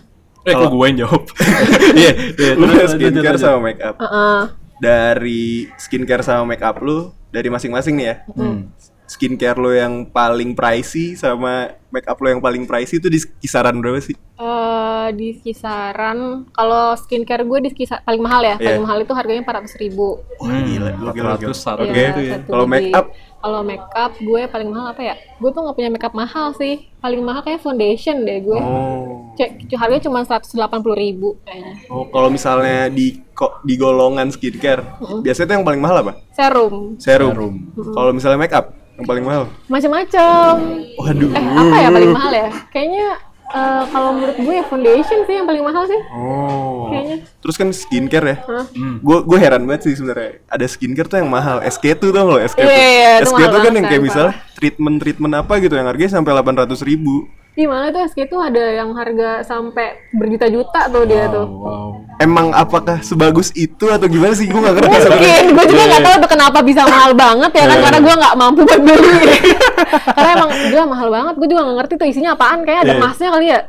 [SPEAKER 3] Eh, kok gue yang jawab? <laughs> Iya,
[SPEAKER 1] lo punya skincare sama
[SPEAKER 3] lanjut.
[SPEAKER 1] make up.
[SPEAKER 2] Heeh.
[SPEAKER 1] Dari skincare sama make up lo dari masing-masing nih ya.
[SPEAKER 3] Hmm.
[SPEAKER 1] Skincare lo yang paling pricey sama make up lo yang paling pricey itu di kisaran berapa sih?
[SPEAKER 2] Eh, di kisaran kalau skincare gue di kisar paling mahal ya,
[SPEAKER 1] Iya.
[SPEAKER 2] paling mahal itu harganya 400 ribu.
[SPEAKER 1] Wah, gila, gokil,
[SPEAKER 3] 400
[SPEAKER 1] gokil.
[SPEAKER 3] satu
[SPEAKER 1] Oke.
[SPEAKER 3] gitu ya.
[SPEAKER 1] Kalau make up
[SPEAKER 2] kalau make up gue paling mahal apa ya? Gue tuh nggak punya make up mahal sih. Paling mahal kayak foundation deh gue.
[SPEAKER 1] Oh.
[SPEAKER 2] Cek harganya cuma 180 ribu kayaknya.
[SPEAKER 1] Oh, kalau misalnya di kok di golongan skincare, biasanya tuh yang paling mahal apa?
[SPEAKER 2] Serum
[SPEAKER 1] Serum.
[SPEAKER 3] Serum.
[SPEAKER 1] Kalau misalnya make up, yang paling mahal.
[SPEAKER 2] macam-macam.
[SPEAKER 1] Waduh.
[SPEAKER 2] Eh apa ya paling mahal ya? Kayaknya eh, kalau menurut gue ya foundation sih yang paling mahal sih.
[SPEAKER 1] Oh.
[SPEAKER 2] Kayaknya.
[SPEAKER 1] Terus kan skincare ya.
[SPEAKER 2] Hah?
[SPEAKER 1] Gue gue heran banget sih sebenarnya. Ada skincare tuh yang mahal. SK2 tau nggak lo SK2?
[SPEAKER 2] Iya, iya, itu
[SPEAKER 1] SK2
[SPEAKER 2] mahal
[SPEAKER 1] kan yang kayak misalnya treatment treatment apa gitu yang harganya sampai 800 ribu.
[SPEAKER 2] Di mana tuh SK tuh ada yang harga sampai berjuta-juta tuh dia tuh.
[SPEAKER 3] Wow.
[SPEAKER 1] Emang apakah sebagus itu atau gimana sih? Gue gak ngerti.
[SPEAKER 2] Mungkin, gue juga nggak tahu tuh kenapa bisa mahal banget ya kan karena gue nggak mampu buat beli. <laughs> karena emang dia mahal banget, gue juga nggak ngerti tuh isinya apaan kayak ada
[SPEAKER 1] Iya.
[SPEAKER 2] emasnya kali ya.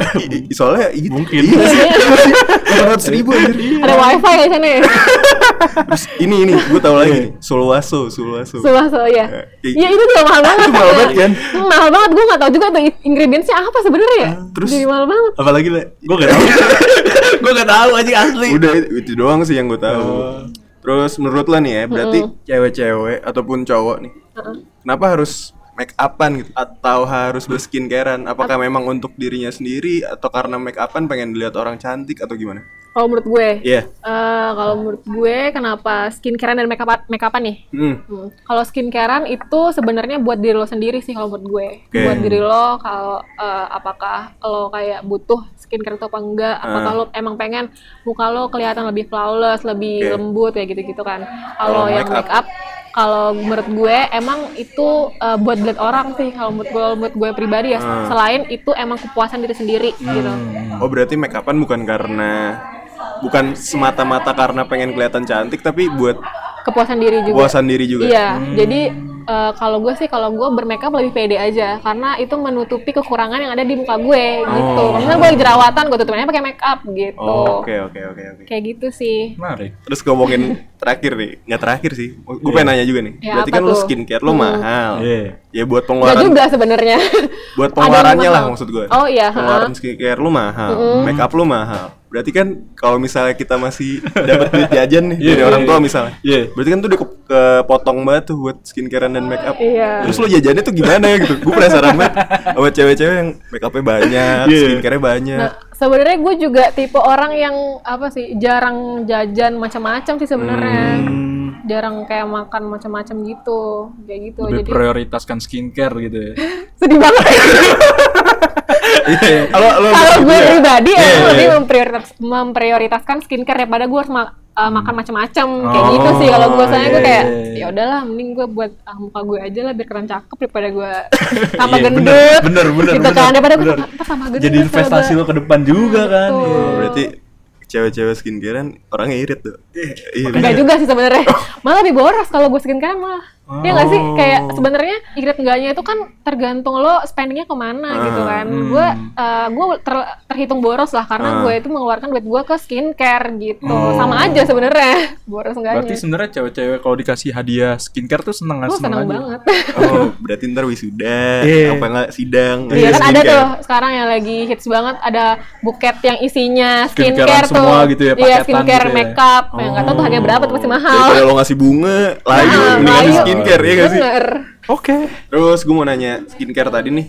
[SPEAKER 2] <laughs>
[SPEAKER 1] Soalnya gitu.
[SPEAKER 3] Mungkin.
[SPEAKER 1] Iya sih. <laughs> 800 ribu
[SPEAKER 2] ada wifi ya di sana ya.
[SPEAKER 1] Terus ini ini gue tahu lagi nih. Sulwaso, Sulwaso.
[SPEAKER 2] Suwaso ya. Iya itu juga mahal banget.
[SPEAKER 1] Mahal banget kan?
[SPEAKER 2] Hmm, mahal banget, gue nggak tahu juga tuh ingredientsnya apa sebenarnya ya.
[SPEAKER 1] terus?
[SPEAKER 2] Jadi mahal banget.
[SPEAKER 1] Apalagi lah.
[SPEAKER 3] Gue gak tau. <laughs> gue gak tau aja asli.
[SPEAKER 1] Udah itu, doang sih yang gue tahu. Terus menurut lo nih ya, berarti cewek-cewek ataupun cowok nih, kenapa harus make upan gitu? Atau harus berskincarean? Apakah memang untuk dirinya sendiri atau karena make upan pengen dilihat orang cantik atau gimana?
[SPEAKER 2] Kalau menurut gue,
[SPEAKER 1] Iya.
[SPEAKER 2] eh, kalau menurut gue kenapa skincarean dan make up make upan nih?
[SPEAKER 1] Hmm.
[SPEAKER 2] Hmm. Kalau skincarean itu sebenarnya buat diri lo sendiri sih kalau menurut gue.
[SPEAKER 1] Oke.
[SPEAKER 2] Buat diri lo kalau eh, apakah lo kayak butuh skincare atau apa enggak, apakah
[SPEAKER 1] Ah.
[SPEAKER 2] lo emang pengen muka lo kelihatan lebih flawless, lebih
[SPEAKER 1] Oke.
[SPEAKER 2] lembut kayak gitu-gitu kan.
[SPEAKER 1] Kalau
[SPEAKER 2] yang
[SPEAKER 1] make up?
[SPEAKER 2] make up kalau menurut gue emang itu eh, buat dilihat orang sih kalau menurut gue menurut gue pribadi ya
[SPEAKER 1] Ah.
[SPEAKER 2] selain itu emang kepuasan diri sendiri gitu
[SPEAKER 1] Oh berarti make upan bukan karena bukan semata-mata karena pengen kelihatan cantik tapi buat
[SPEAKER 2] kepuasan diri juga
[SPEAKER 1] puasan diri juga.
[SPEAKER 2] Iya, jadi eh, kalau gue sih kalau gue bermakeup lebih pede aja karena itu menutupi kekurangan yang ada di muka gue gitu.
[SPEAKER 1] Oh.
[SPEAKER 2] Misalnya gue lagi jerawatan, gue tutupinnya pakai makeup gitu.
[SPEAKER 1] Oh, Oke oke oke oke.
[SPEAKER 2] Kayak gitu sih.
[SPEAKER 3] Menarik.
[SPEAKER 1] Terus ngomongin terakhir nih, nggak terakhir sih. Gue pengen nanya juga nih.
[SPEAKER 2] Ya,
[SPEAKER 1] Berarti kan lo
[SPEAKER 2] tuh?
[SPEAKER 1] skincare lo mahal.
[SPEAKER 3] Iya.
[SPEAKER 1] Ya buat
[SPEAKER 2] Gak
[SPEAKER 1] pengeluaran
[SPEAKER 2] juga sebenarnya. <laughs>
[SPEAKER 1] buat pengeluarannya lah maksud gue.
[SPEAKER 2] Oh iya,
[SPEAKER 1] Pengeluaran skincare lu mahal, make up lu mahal. Berarti kan kalau misalnya kita masih <laughs> dapat duit jajan nih
[SPEAKER 3] Iya,
[SPEAKER 1] dari
[SPEAKER 3] iya,
[SPEAKER 1] orang tua
[SPEAKER 3] iya.
[SPEAKER 1] misalnya.
[SPEAKER 3] Iya.
[SPEAKER 1] Berarti kan tuh udah ke- kepotong banget tuh buat skincarean dan make up.
[SPEAKER 2] Iya.
[SPEAKER 1] Terus lo jajannya tuh gimana ya gitu? Gue penasaran banget sama cewek-cewek yang make upnya banyak,
[SPEAKER 3] Iya.
[SPEAKER 1] skincare-nya banyak.
[SPEAKER 2] Nah, sebenarnya gue juga tipe orang yang apa sih jarang jajan macam-macam sih sebenarnya.
[SPEAKER 1] Hmm.
[SPEAKER 2] Jarang kayak makan macam-macam gitu, kayak gitu.
[SPEAKER 3] Lebih
[SPEAKER 2] Jadi
[SPEAKER 3] prioritaskan skincare gitu ya. <laughs>
[SPEAKER 2] sedih banget. <laughs>
[SPEAKER 1] Iya. Kalau lo
[SPEAKER 2] kalau gue
[SPEAKER 1] ya?
[SPEAKER 2] pribadi
[SPEAKER 1] Iya,
[SPEAKER 2] emang
[SPEAKER 1] iya,
[SPEAKER 2] lebih
[SPEAKER 1] iya.
[SPEAKER 2] memprioritas, memprioritaskan skincare daripada gue harus ma- uh, makan macam-macam kayak
[SPEAKER 3] Oh,
[SPEAKER 2] gitu sih kalau gue soalnya gue
[SPEAKER 1] iya,
[SPEAKER 2] kayak
[SPEAKER 3] iya, iya.
[SPEAKER 2] ya udahlah mending gue buat ah, muka gue aja lah biar keren cakep daripada gue <laughs> tambah
[SPEAKER 3] Iya,
[SPEAKER 2] gendut
[SPEAKER 3] bener, bener, bener,
[SPEAKER 2] gitu
[SPEAKER 3] bener,
[SPEAKER 2] kan daripada gue tambah gendut
[SPEAKER 3] Jadi investasi lo ke depan juga kan.
[SPEAKER 2] Betul.
[SPEAKER 3] Iya.
[SPEAKER 1] Oh, berarti cewek-cewek skincarean orangnya irit tuh. Iya.
[SPEAKER 2] Enggak juga sih sebenarnya. <laughs> Malah lebih boros kalau gue skincare malah. Iya nggak sih?
[SPEAKER 1] Oh.
[SPEAKER 2] Kayak sebenarnya irit enggaknya itu kan tergantung lo spendingnya ke mana gitu kan. Gue eh, gue ter- terhitung boros lah karena
[SPEAKER 1] Ah.
[SPEAKER 2] gue itu mengeluarkan duit gue ke skincare gitu. Sama aja sebenarnya <laughs> boros enggaknya.
[SPEAKER 3] Berarti sebenarnya cewek-cewek kalau dikasih hadiah skincare tuh seneng
[SPEAKER 2] Gue seneng
[SPEAKER 3] aja.
[SPEAKER 2] banget. <laughs>
[SPEAKER 1] Oh, <laughs> berarti ntar wisuda,
[SPEAKER 3] Iya.
[SPEAKER 1] apa enggak sidang.
[SPEAKER 2] Iya kan ada
[SPEAKER 1] skincare.
[SPEAKER 2] tuh sekarang yang lagi hits banget ada buket yang isinya
[SPEAKER 3] Skincarean
[SPEAKER 2] skincare tuh.
[SPEAKER 3] semua gitu ya,
[SPEAKER 2] Iya skincare
[SPEAKER 3] gitu ya.
[SPEAKER 2] makeup. Yang nggak tahu tuh harganya berapa tuh pasti mahal.
[SPEAKER 1] Daripada lo ngasih bunga, layu,
[SPEAKER 2] Nah,
[SPEAKER 1] mendingan di ya gak sih?
[SPEAKER 2] Bener.
[SPEAKER 3] Oke.
[SPEAKER 1] Terus gue mau nanya skincare tadi nih.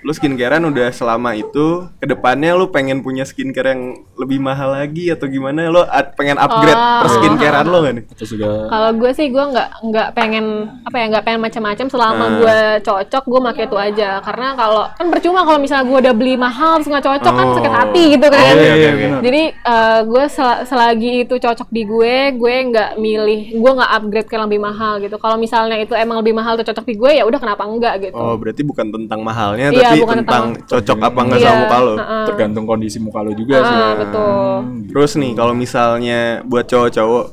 [SPEAKER 1] Lu skincarean udah selama itu, ke depannya lu pengen punya skincare yang lebih mahal lagi atau gimana? Lu ad- pengen upgrade
[SPEAKER 2] Oh.
[SPEAKER 1] per skincarean lo gak nih?
[SPEAKER 3] Juga
[SPEAKER 2] Kalau gue sih gue nggak nggak pengen apa ya nggak pengen macam-macam selama
[SPEAKER 1] Ah.
[SPEAKER 2] gue cocok gue pakai itu aja karena kalau kan percuma kalau misalnya gue udah beli mahal terus nggak cocok kan
[SPEAKER 1] Oh.
[SPEAKER 2] sakit hati gitu kan.
[SPEAKER 1] Oke, oke, oke.
[SPEAKER 2] Jadi eh, gue sel- selagi itu cocok di gue gue nggak milih gue nggak upgrade ke yang lebih mahal gitu. Kalau misalnya itu emang lebih mahal tuh cocok di gue ya udah kenapa enggak gitu.
[SPEAKER 1] Oh, berarti bukan tentang mahalnya,
[SPEAKER 2] Iya,
[SPEAKER 1] tapi
[SPEAKER 2] bukan
[SPEAKER 1] tentang
[SPEAKER 2] tentang-
[SPEAKER 1] cocok apa enggak
[SPEAKER 2] Iya,
[SPEAKER 1] sama muka lo.
[SPEAKER 2] heeh.
[SPEAKER 3] tergantung kondisi muka lo juga sih.
[SPEAKER 2] Ah, betul.
[SPEAKER 1] Terus nih, kalau misalnya buat cowok-cowok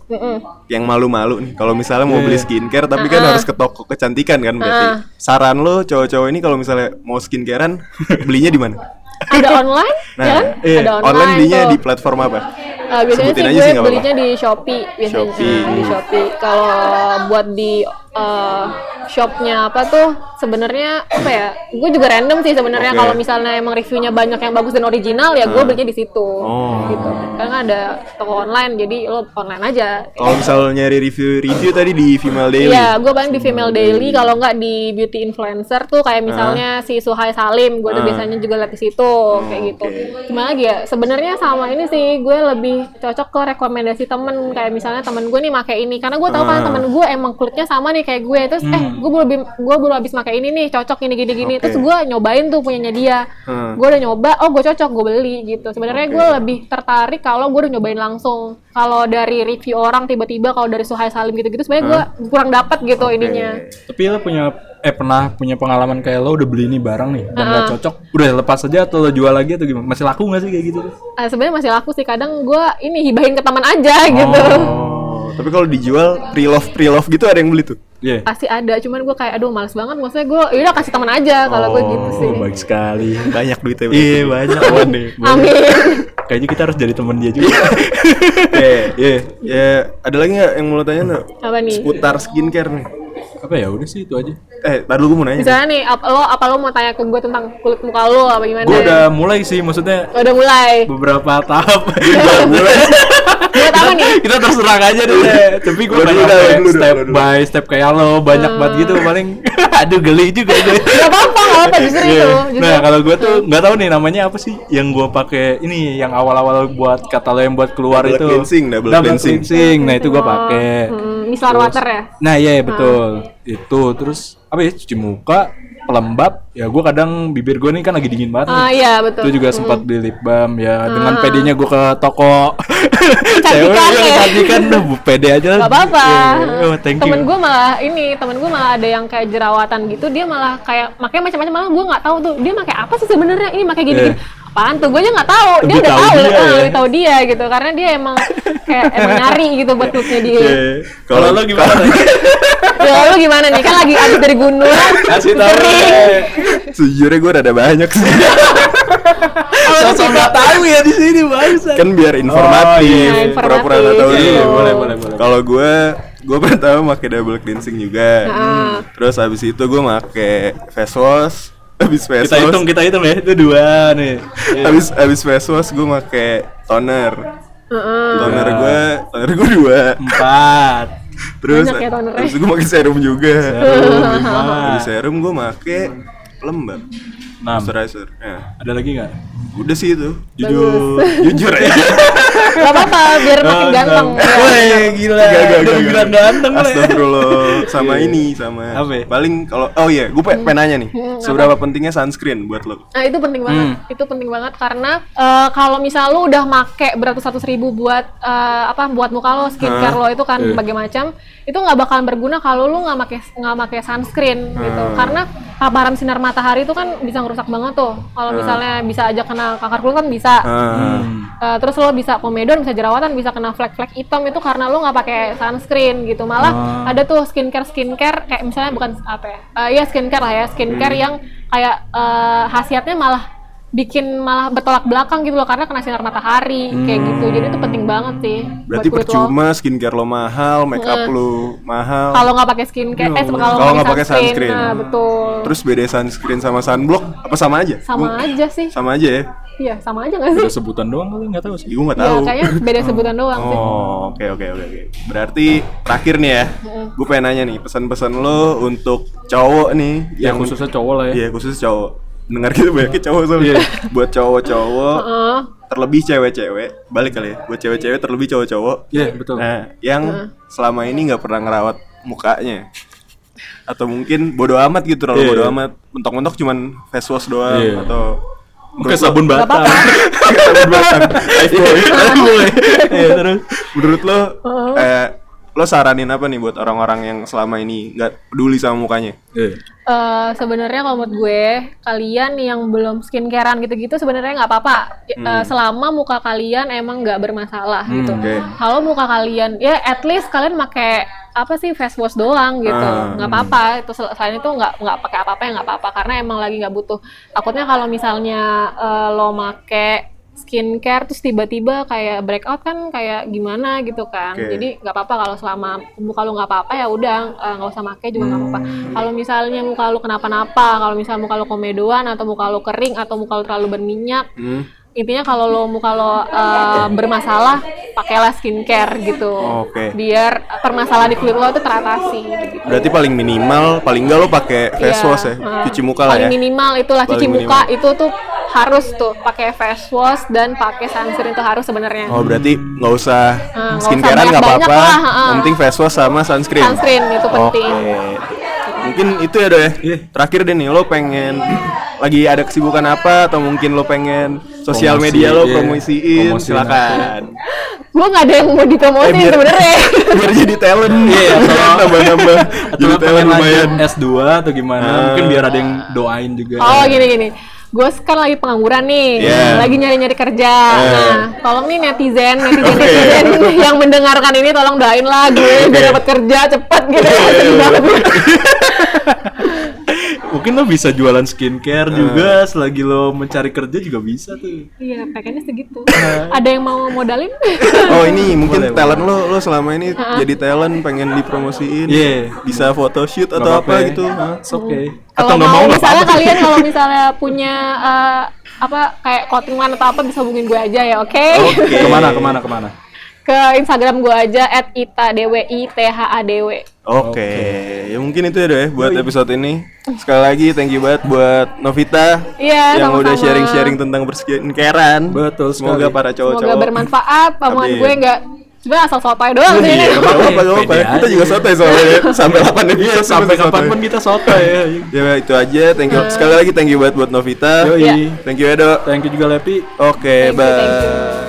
[SPEAKER 1] yang malu-malu nih, kalau misalnya mau beli skincare tapi kan harus ke toko kecantikan kan berarti. Saran lo cowok-cowok ini kalau misalnya mau skincarean <laughs> belinya di mana?
[SPEAKER 2] Ada online,
[SPEAKER 1] Nah,
[SPEAKER 2] ya kan?
[SPEAKER 1] iya,
[SPEAKER 2] Ada online,
[SPEAKER 1] online belinya
[SPEAKER 2] tuh.
[SPEAKER 1] di platform apa?
[SPEAKER 2] Uh, biasanya
[SPEAKER 1] Sebutin
[SPEAKER 2] sih
[SPEAKER 1] aja
[SPEAKER 2] gue
[SPEAKER 1] sih, nggak apa-apa.
[SPEAKER 2] belinya di Shopee biasanya
[SPEAKER 1] Shopee.
[SPEAKER 2] Nah, di Shopee. Kalau buat di uh, shopnya apa tuh sebenarnya apa ya? Gue juga random sih sebenarnya
[SPEAKER 1] Oke.
[SPEAKER 2] kalau misalnya emang reviewnya banyak yang bagus dan original ya gue belinya di situ.
[SPEAKER 1] Oh.
[SPEAKER 2] Gitu. Karena ada toko online jadi lo online aja.
[SPEAKER 1] Kalau misalnya nyari review-review tadi di Female Daily.
[SPEAKER 2] Iya, gue paling di Female Daily kalau nggak di beauty influencer tuh kayak misalnya si Suhai Salim, gue tuh
[SPEAKER 1] Ah.
[SPEAKER 2] biasanya juga liat di situ kayak gitu. Gimana lagi ya? Sebenarnya sama ini sih gue lebih cocok ke rekomendasi temen kayak misalnya temen gue nih pakai ini karena gue tahu kan
[SPEAKER 1] Ah.
[SPEAKER 2] temen gue emang kulitnya sama nih kayak gue terus eh gue bi- gue baru habis pakai ini nih cocok ini gini gini
[SPEAKER 1] Hmm. Oke.
[SPEAKER 2] terus gue nyobain tuh punyanya dia
[SPEAKER 1] Hmm.
[SPEAKER 2] gue udah nyoba oh gue cocok gue beli gitu sebenarnya
[SPEAKER 1] Oke.
[SPEAKER 2] gue lebih tertarik kalau gue udah nyobain langsung kalau dari review orang tiba-tiba kalau dari Suhai Salim gitu-gitu sebenarnya gue kurang dapat gitu
[SPEAKER 1] Oke.
[SPEAKER 2] ininya
[SPEAKER 3] Tapi lo punya eh pernah punya pengalaman kayak lo udah beli ini barang nih dan nggak cocok, udah lepas aja atau lo jual lagi atau gimana? Masih laku nggak sih kayak gitu?
[SPEAKER 2] Eh, sebenarnya masih laku sih kadang gue ini hibahin ke teman aja <laughs> gitu
[SPEAKER 1] Oh, tapi kalau dijual pre-love pre-love gitu ada yang beli tuh.
[SPEAKER 3] Iya.
[SPEAKER 2] pasti ada cuman gue kayak aduh males banget maksudnya gue yaudah kasih teman aja kalau gue gitu sih
[SPEAKER 3] Oh, baik sekali.
[SPEAKER 1] Banyak duitnya.
[SPEAKER 3] Iya banyak <laughs> banget nih.
[SPEAKER 2] amin
[SPEAKER 3] Kayaknya kita harus jadi teman dia juga.
[SPEAKER 1] Oke, ya, <laughs> ya ada lagi nggak yang mau tanya nggak?
[SPEAKER 2] apa nih
[SPEAKER 1] Seputar skincare nih.
[SPEAKER 3] Apa ya udah sih itu aja.
[SPEAKER 1] Eh, tadi gue mau nanya.
[SPEAKER 2] misalnya nih apa lo apa lo mau tanya ke gue tentang kulit muka lo apa gimana
[SPEAKER 3] Gue udah mulai sih, maksudnya
[SPEAKER 2] udah mulai
[SPEAKER 3] beberapa tahap. <laughs>
[SPEAKER 2] buat apa nih
[SPEAKER 3] kita terserang aja deh. Tapi gue
[SPEAKER 1] Lu dulu
[SPEAKER 3] pengen
[SPEAKER 1] dah,
[SPEAKER 3] sampai
[SPEAKER 1] lu dulu,
[SPEAKER 3] step
[SPEAKER 1] dulu.
[SPEAKER 3] by step kayak lo banyak banget gitu paling. <laughs> Aduh geli juga gue.
[SPEAKER 2] Gak apa-apa, gak apa-apa justru
[SPEAKER 3] Iya.
[SPEAKER 2] itu. Justru
[SPEAKER 3] Nah kalau gue tuh nggak tahu nih namanya apa sih yang gue pakai ini yang awal-awal buat kata lo yang buat keluar
[SPEAKER 1] Double
[SPEAKER 3] itu
[SPEAKER 1] cleansing, double cleansing.
[SPEAKER 3] Nah itu gue pakai.
[SPEAKER 2] hmm, micellar water ya.
[SPEAKER 3] Nah iya betul. Itu terus apa ya cuci muka pelembab. Ya gue kadang bibir gue nih kan lagi dingin banget nih.
[SPEAKER 2] Ah iya betul.
[SPEAKER 3] itu juga sempat beli lip balm ya dengan pedenya gue ke toko. <laughs> Cewek
[SPEAKER 2] ya.
[SPEAKER 3] ya. kecantikan dah bu pede aja
[SPEAKER 2] Gak apa-apa.
[SPEAKER 3] Iya, oh, thank
[SPEAKER 2] temen gue malah ini, temen gue malah ada yang kayak jerawatan gitu, dia malah kayak makanya macam-macam. Malah gue nggak tahu tuh dia pakai apa sih sebenarnya? Ini pakai gini-gini. Apaan tuh? Gue aja nggak tahu. Dia udah
[SPEAKER 3] tahu
[SPEAKER 2] tahu,
[SPEAKER 3] dia
[SPEAKER 2] eh,
[SPEAKER 3] ya.
[SPEAKER 2] lebih tahu dia gitu karena dia emang kayak emang <laughs> nyari gitu buat dia.
[SPEAKER 3] Iya. kalau lo gimana
[SPEAKER 2] Ya lu <laughs> gimana nih? Kan lagi abis dari gunung.
[SPEAKER 3] kasih tahu.
[SPEAKER 1] Sejujurnya gue rada banyak sih. <laughs>
[SPEAKER 3] sosok nggak tahu ya di sini bangsa
[SPEAKER 1] kan biar informatif,
[SPEAKER 2] iya,
[SPEAKER 1] pura-pura
[SPEAKER 2] informatif.
[SPEAKER 1] nggak tahu
[SPEAKER 2] Iya,
[SPEAKER 1] dulu.
[SPEAKER 2] iya,
[SPEAKER 3] boleh, boleh, boleh.
[SPEAKER 1] Kalau gue, gue pertama pakai double cleansing juga. Terus habis itu gue pakai face wash. Habis face
[SPEAKER 3] kita hitung kita hitung ya itu dua nih
[SPEAKER 1] habis habis face wash gue pakai toner. Toner gue, toner gue dua.
[SPEAKER 3] empat
[SPEAKER 1] Terus
[SPEAKER 2] Banyak ya
[SPEAKER 1] itu gue pakai serum juga.
[SPEAKER 3] Serum, lima
[SPEAKER 1] serum gue pakai pelembab.
[SPEAKER 3] enam
[SPEAKER 1] Moisturizer. Ya.
[SPEAKER 3] ada lagi nggak
[SPEAKER 1] Udah sih itu.
[SPEAKER 3] jujur
[SPEAKER 1] Jujur ya. <laughs>
[SPEAKER 2] Gak apa-apa, biar makin ganteng. Ya.
[SPEAKER 3] Wih, gila.
[SPEAKER 1] Gak, gak, gak, gak.
[SPEAKER 3] ganteng lah.
[SPEAKER 1] Astagfirullah sama ini sama
[SPEAKER 3] Apa
[SPEAKER 1] paling kalau oh iya gue pengen nanya nih seberapa pentingnya sunscreen buat lo
[SPEAKER 2] Nah itu penting banget,
[SPEAKER 3] Hmm.
[SPEAKER 2] itu penting banget karena eh, kalau misal lu udah make beratus-ratus ribu buat eh, apa buat muka lo, skincare lo itu kan
[SPEAKER 3] Iya.
[SPEAKER 2] berbagai macam, itu nggak bakalan berguna kalau lu nggak make nggak make sunscreen gitu, karena paparan sinar matahari itu kan bisa ngerusak banget tuh. Kalau misalnya bisa aja kena kanker kulit kan bisa.
[SPEAKER 1] Ah,
[SPEAKER 2] Eh, terus lo bisa komedon, bisa jerawatan, bisa kena flek-flek hitam itu karena lo nggak pakai sunscreen gitu. Malah ada tuh skincare skincare kayak misalnya bukan apa ya, eh, ya skincare lah ya, skincare yang kayak eh, khasiatnya malah bikin malah bertolak belakang gitu loh karena kena sinar matahari kayak gitu. Jadi itu penting banget sih
[SPEAKER 1] berarti
[SPEAKER 2] buat kulit lo.
[SPEAKER 1] percuma skincare lo mahal make up lo mahal
[SPEAKER 2] Kalau nggak pakai skincare, eh kalau
[SPEAKER 1] Kalau
[SPEAKER 2] nggak
[SPEAKER 1] pakai sunscreen.
[SPEAKER 2] sunscreen, nah betul.
[SPEAKER 1] terus beda sunscreen sama sunblock apa sama aja
[SPEAKER 2] Sama aja sih.
[SPEAKER 1] sama aja ya
[SPEAKER 2] Iya, sama aja nggak sih?
[SPEAKER 3] Udah sebutan doang kali nggak tahu sih.
[SPEAKER 1] Gue nggak
[SPEAKER 2] Ya,
[SPEAKER 1] tahu.
[SPEAKER 2] kayaknya beda sebutan doang sih.
[SPEAKER 1] Oh, oke oke oke oke. Berarti terakhir nih ya, gue pengen nanya nih pesan-pesan lo untuk cowok nih
[SPEAKER 3] Yang khususnya cowok lah ya.
[SPEAKER 1] Iya khusus cowok. Dengar kita banyaknya cowok soalnya. Buat cowok-cowok,
[SPEAKER 2] Heeh.
[SPEAKER 1] terlebih cewek-cewek, balik kali ya. Buat cewek-cewek terlebih cowok-cowok.
[SPEAKER 3] Iya, betul.
[SPEAKER 1] Nah, yang selama ini nggak pernah ngerawat mukanya. Atau mungkin bodo amat gitu, terlalu
[SPEAKER 3] Iya.
[SPEAKER 1] bodo amat. Mentok-mentok cuman face wash doang
[SPEAKER 3] Iya.
[SPEAKER 1] atau
[SPEAKER 3] Pakai sabun batang.
[SPEAKER 1] sabun batang. Lifebuoy. Lifebuoy. Iya, terus menurut lo eh, lo saranin apa nih buat orang-orang yang selama ini nggak peduli sama mukanya?
[SPEAKER 2] Eh, sebenarnya kalau menurut gue kalian yang belum skincarean gitu-gitu sebenarnya nggak apa-apa Eh, selama muka kalian emang nggak bermasalah gitu.
[SPEAKER 1] oke.
[SPEAKER 2] Kalau muka kalian ya at least kalian pakai apa sih face wash doang gitu
[SPEAKER 1] Ah.
[SPEAKER 2] nggak apa-apa itu sel- selain itu nggak nggak pakai apa-apa ya nggak apa-apa karena emang lagi nggak butuh takutnya kalau misalnya eh, lo make skincare terus tiba-tiba kayak breakout kan kayak gimana gitu kan
[SPEAKER 1] Oke.
[SPEAKER 2] jadi nggak apa-apa kalau selama muka lo nggak apa-apa ya udah eh, nggak usah make juga nggak apa-apa kalau misalnya muka lo kenapa-napa kalau misalnya muka lo komedoan atau muka lo kering atau muka lo terlalu berminyak
[SPEAKER 1] Hmm?
[SPEAKER 2] Intinya kalau lo muka lo eh, bermasalah pakailah skincare gitu
[SPEAKER 1] Oke.
[SPEAKER 2] biar permasalahan di kulit lo itu teratasi gitu.
[SPEAKER 1] Berarti paling minimal, paling enggak lo pakai face
[SPEAKER 2] Iya,
[SPEAKER 1] wash ya,
[SPEAKER 2] uh,
[SPEAKER 1] cuci muka lah
[SPEAKER 2] paling
[SPEAKER 1] ya.
[SPEAKER 2] minimal itulah cuci
[SPEAKER 1] Paling
[SPEAKER 2] muka itu tuh harus tuh pakai face wash dan pakai sunscreen itu harus sebenarnya
[SPEAKER 1] Oh berarti nggak usah
[SPEAKER 2] usah
[SPEAKER 1] skincarean nggak apa-apa, penting face wash sama sunscreen.
[SPEAKER 2] sunscreen itu penting
[SPEAKER 1] Oke. Mungkin itu ya do ya.
[SPEAKER 3] Iya.
[SPEAKER 1] Terakhir deh nih, lo pengen lagi ada kesibukan apa atau mungkin lo pengen sosial media lo
[SPEAKER 3] iya.
[SPEAKER 1] promosiin,
[SPEAKER 3] Promosiin
[SPEAKER 1] silakan.
[SPEAKER 2] gue nggak ada yang mau dipromosin
[SPEAKER 1] Eh, biar-
[SPEAKER 2] sebenarnya <laughs>
[SPEAKER 1] Biar jadi talent.
[SPEAKER 3] Iya, atau- <laughs>
[SPEAKER 1] nambah-nambah.
[SPEAKER 3] Atau
[SPEAKER 1] Jadi talent lumayan.
[SPEAKER 3] lanjut S2 atau gimana?
[SPEAKER 1] Ah.
[SPEAKER 3] Mungkin biar ada yang doain juga.
[SPEAKER 2] oh gini gini gue kan lagi pengangguran nih
[SPEAKER 1] Iya.
[SPEAKER 2] lagi nyari nyari kerja
[SPEAKER 1] Eh.
[SPEAKER 2] nah tolong nih netizen netizen
[SPEAKER 1] Oke.
[SPEAKER 2] netizen yang mendengarkan ini tolong doain lah gue biar dapat kerja cepet gitu Sedih
[SPEAKER 1] iya.
[SPEAKER 2] banget. <laughs>
[SPEAKER 3] Mungkin lo bisa jualan skincare juga selagi lo mencari kerja juga bisa tuh.
[SPEAKER 2] Iya, pengennya segitu.
[SPEAKER 1] Eh.
[SPEAKER 2] Ada yang mau modalin? <laughs>
[SPEAKER 1] Oh ini mungkin
[SPEAKER 3] Boleh,
[SPEAKER 1] talent lo lo selama ini jadi talent pengen dipromosiin.
[SPEAKER 3] Iya.
[SPEAKER 1] Bisa photoshoot atau apa
[SPEAKER 3] apa-apa ya.
[SPEAKER 1] gitu. Hah?
[SPEAKER 3] It's okay.
[SPEAKER 2] kalau
[SPEAKER 3] Atau nggak
[SPEAKER 2] mau, misalnya
[SPEAKER 3] apa-apa.
[SPEAKER 2] kalian kalau <laughs> misalnya punya eh, apa kayak clothing line atau apa bisa hubungin gue aja ya, oke?
[SPEAKER 1] Oke. <laughs>
[SPEAKER 3] Ke mana ke mana
[SPEAKER 2] ke mana? Ke Instagram gue aja @itadwithadw.
[SPEAKER 1] Oke, ya mungkin itu ya deh buat episode ini. Sekali lagi thank you banget buat Novita
[SPEAKER 2] Iya,
[SPEAKER 1] yang udah
[SPEAKER 2] sama-sama.
[SPEAKER 1] sharing-sharing tentang berskincarean.
[SPEAKER 3] Betul
[SPEAKER 1] Semoga
[SPEAKER 3] sekali.
[SPEAKER 1] para
[SPEAKER 2] Semoga
[SPEAKER 1] cowok-cowok.
[SPEAKER 2] bermanfaat. Omongan
[SPEAKER 1] Amin.
[SPEAKER 2] gue nggak sebenarnya asal sopai doang sih.
[SPEAKER 1] Iya, gak apa-apa, gak apa-apa. Kita juga sotoy soalnya sampai 8 episode
[SPEAKER 3] Iya, sampai
[SPEAKER 1] sotoy.
[SPEAKER 3] kapan pun kita soto ya.
[SPEAKER 1] Ya itu aja, thank you. Sekali lagi thank you banget buat Novita.
[SPEAKER 3] Yoi.
[SPEAKER 2] Iya.
[SPEAKER 1] Thank you Edo.
[SPEAKER 3] Thank you juga Lepi.
[SPEAKER 1] Oke, bye.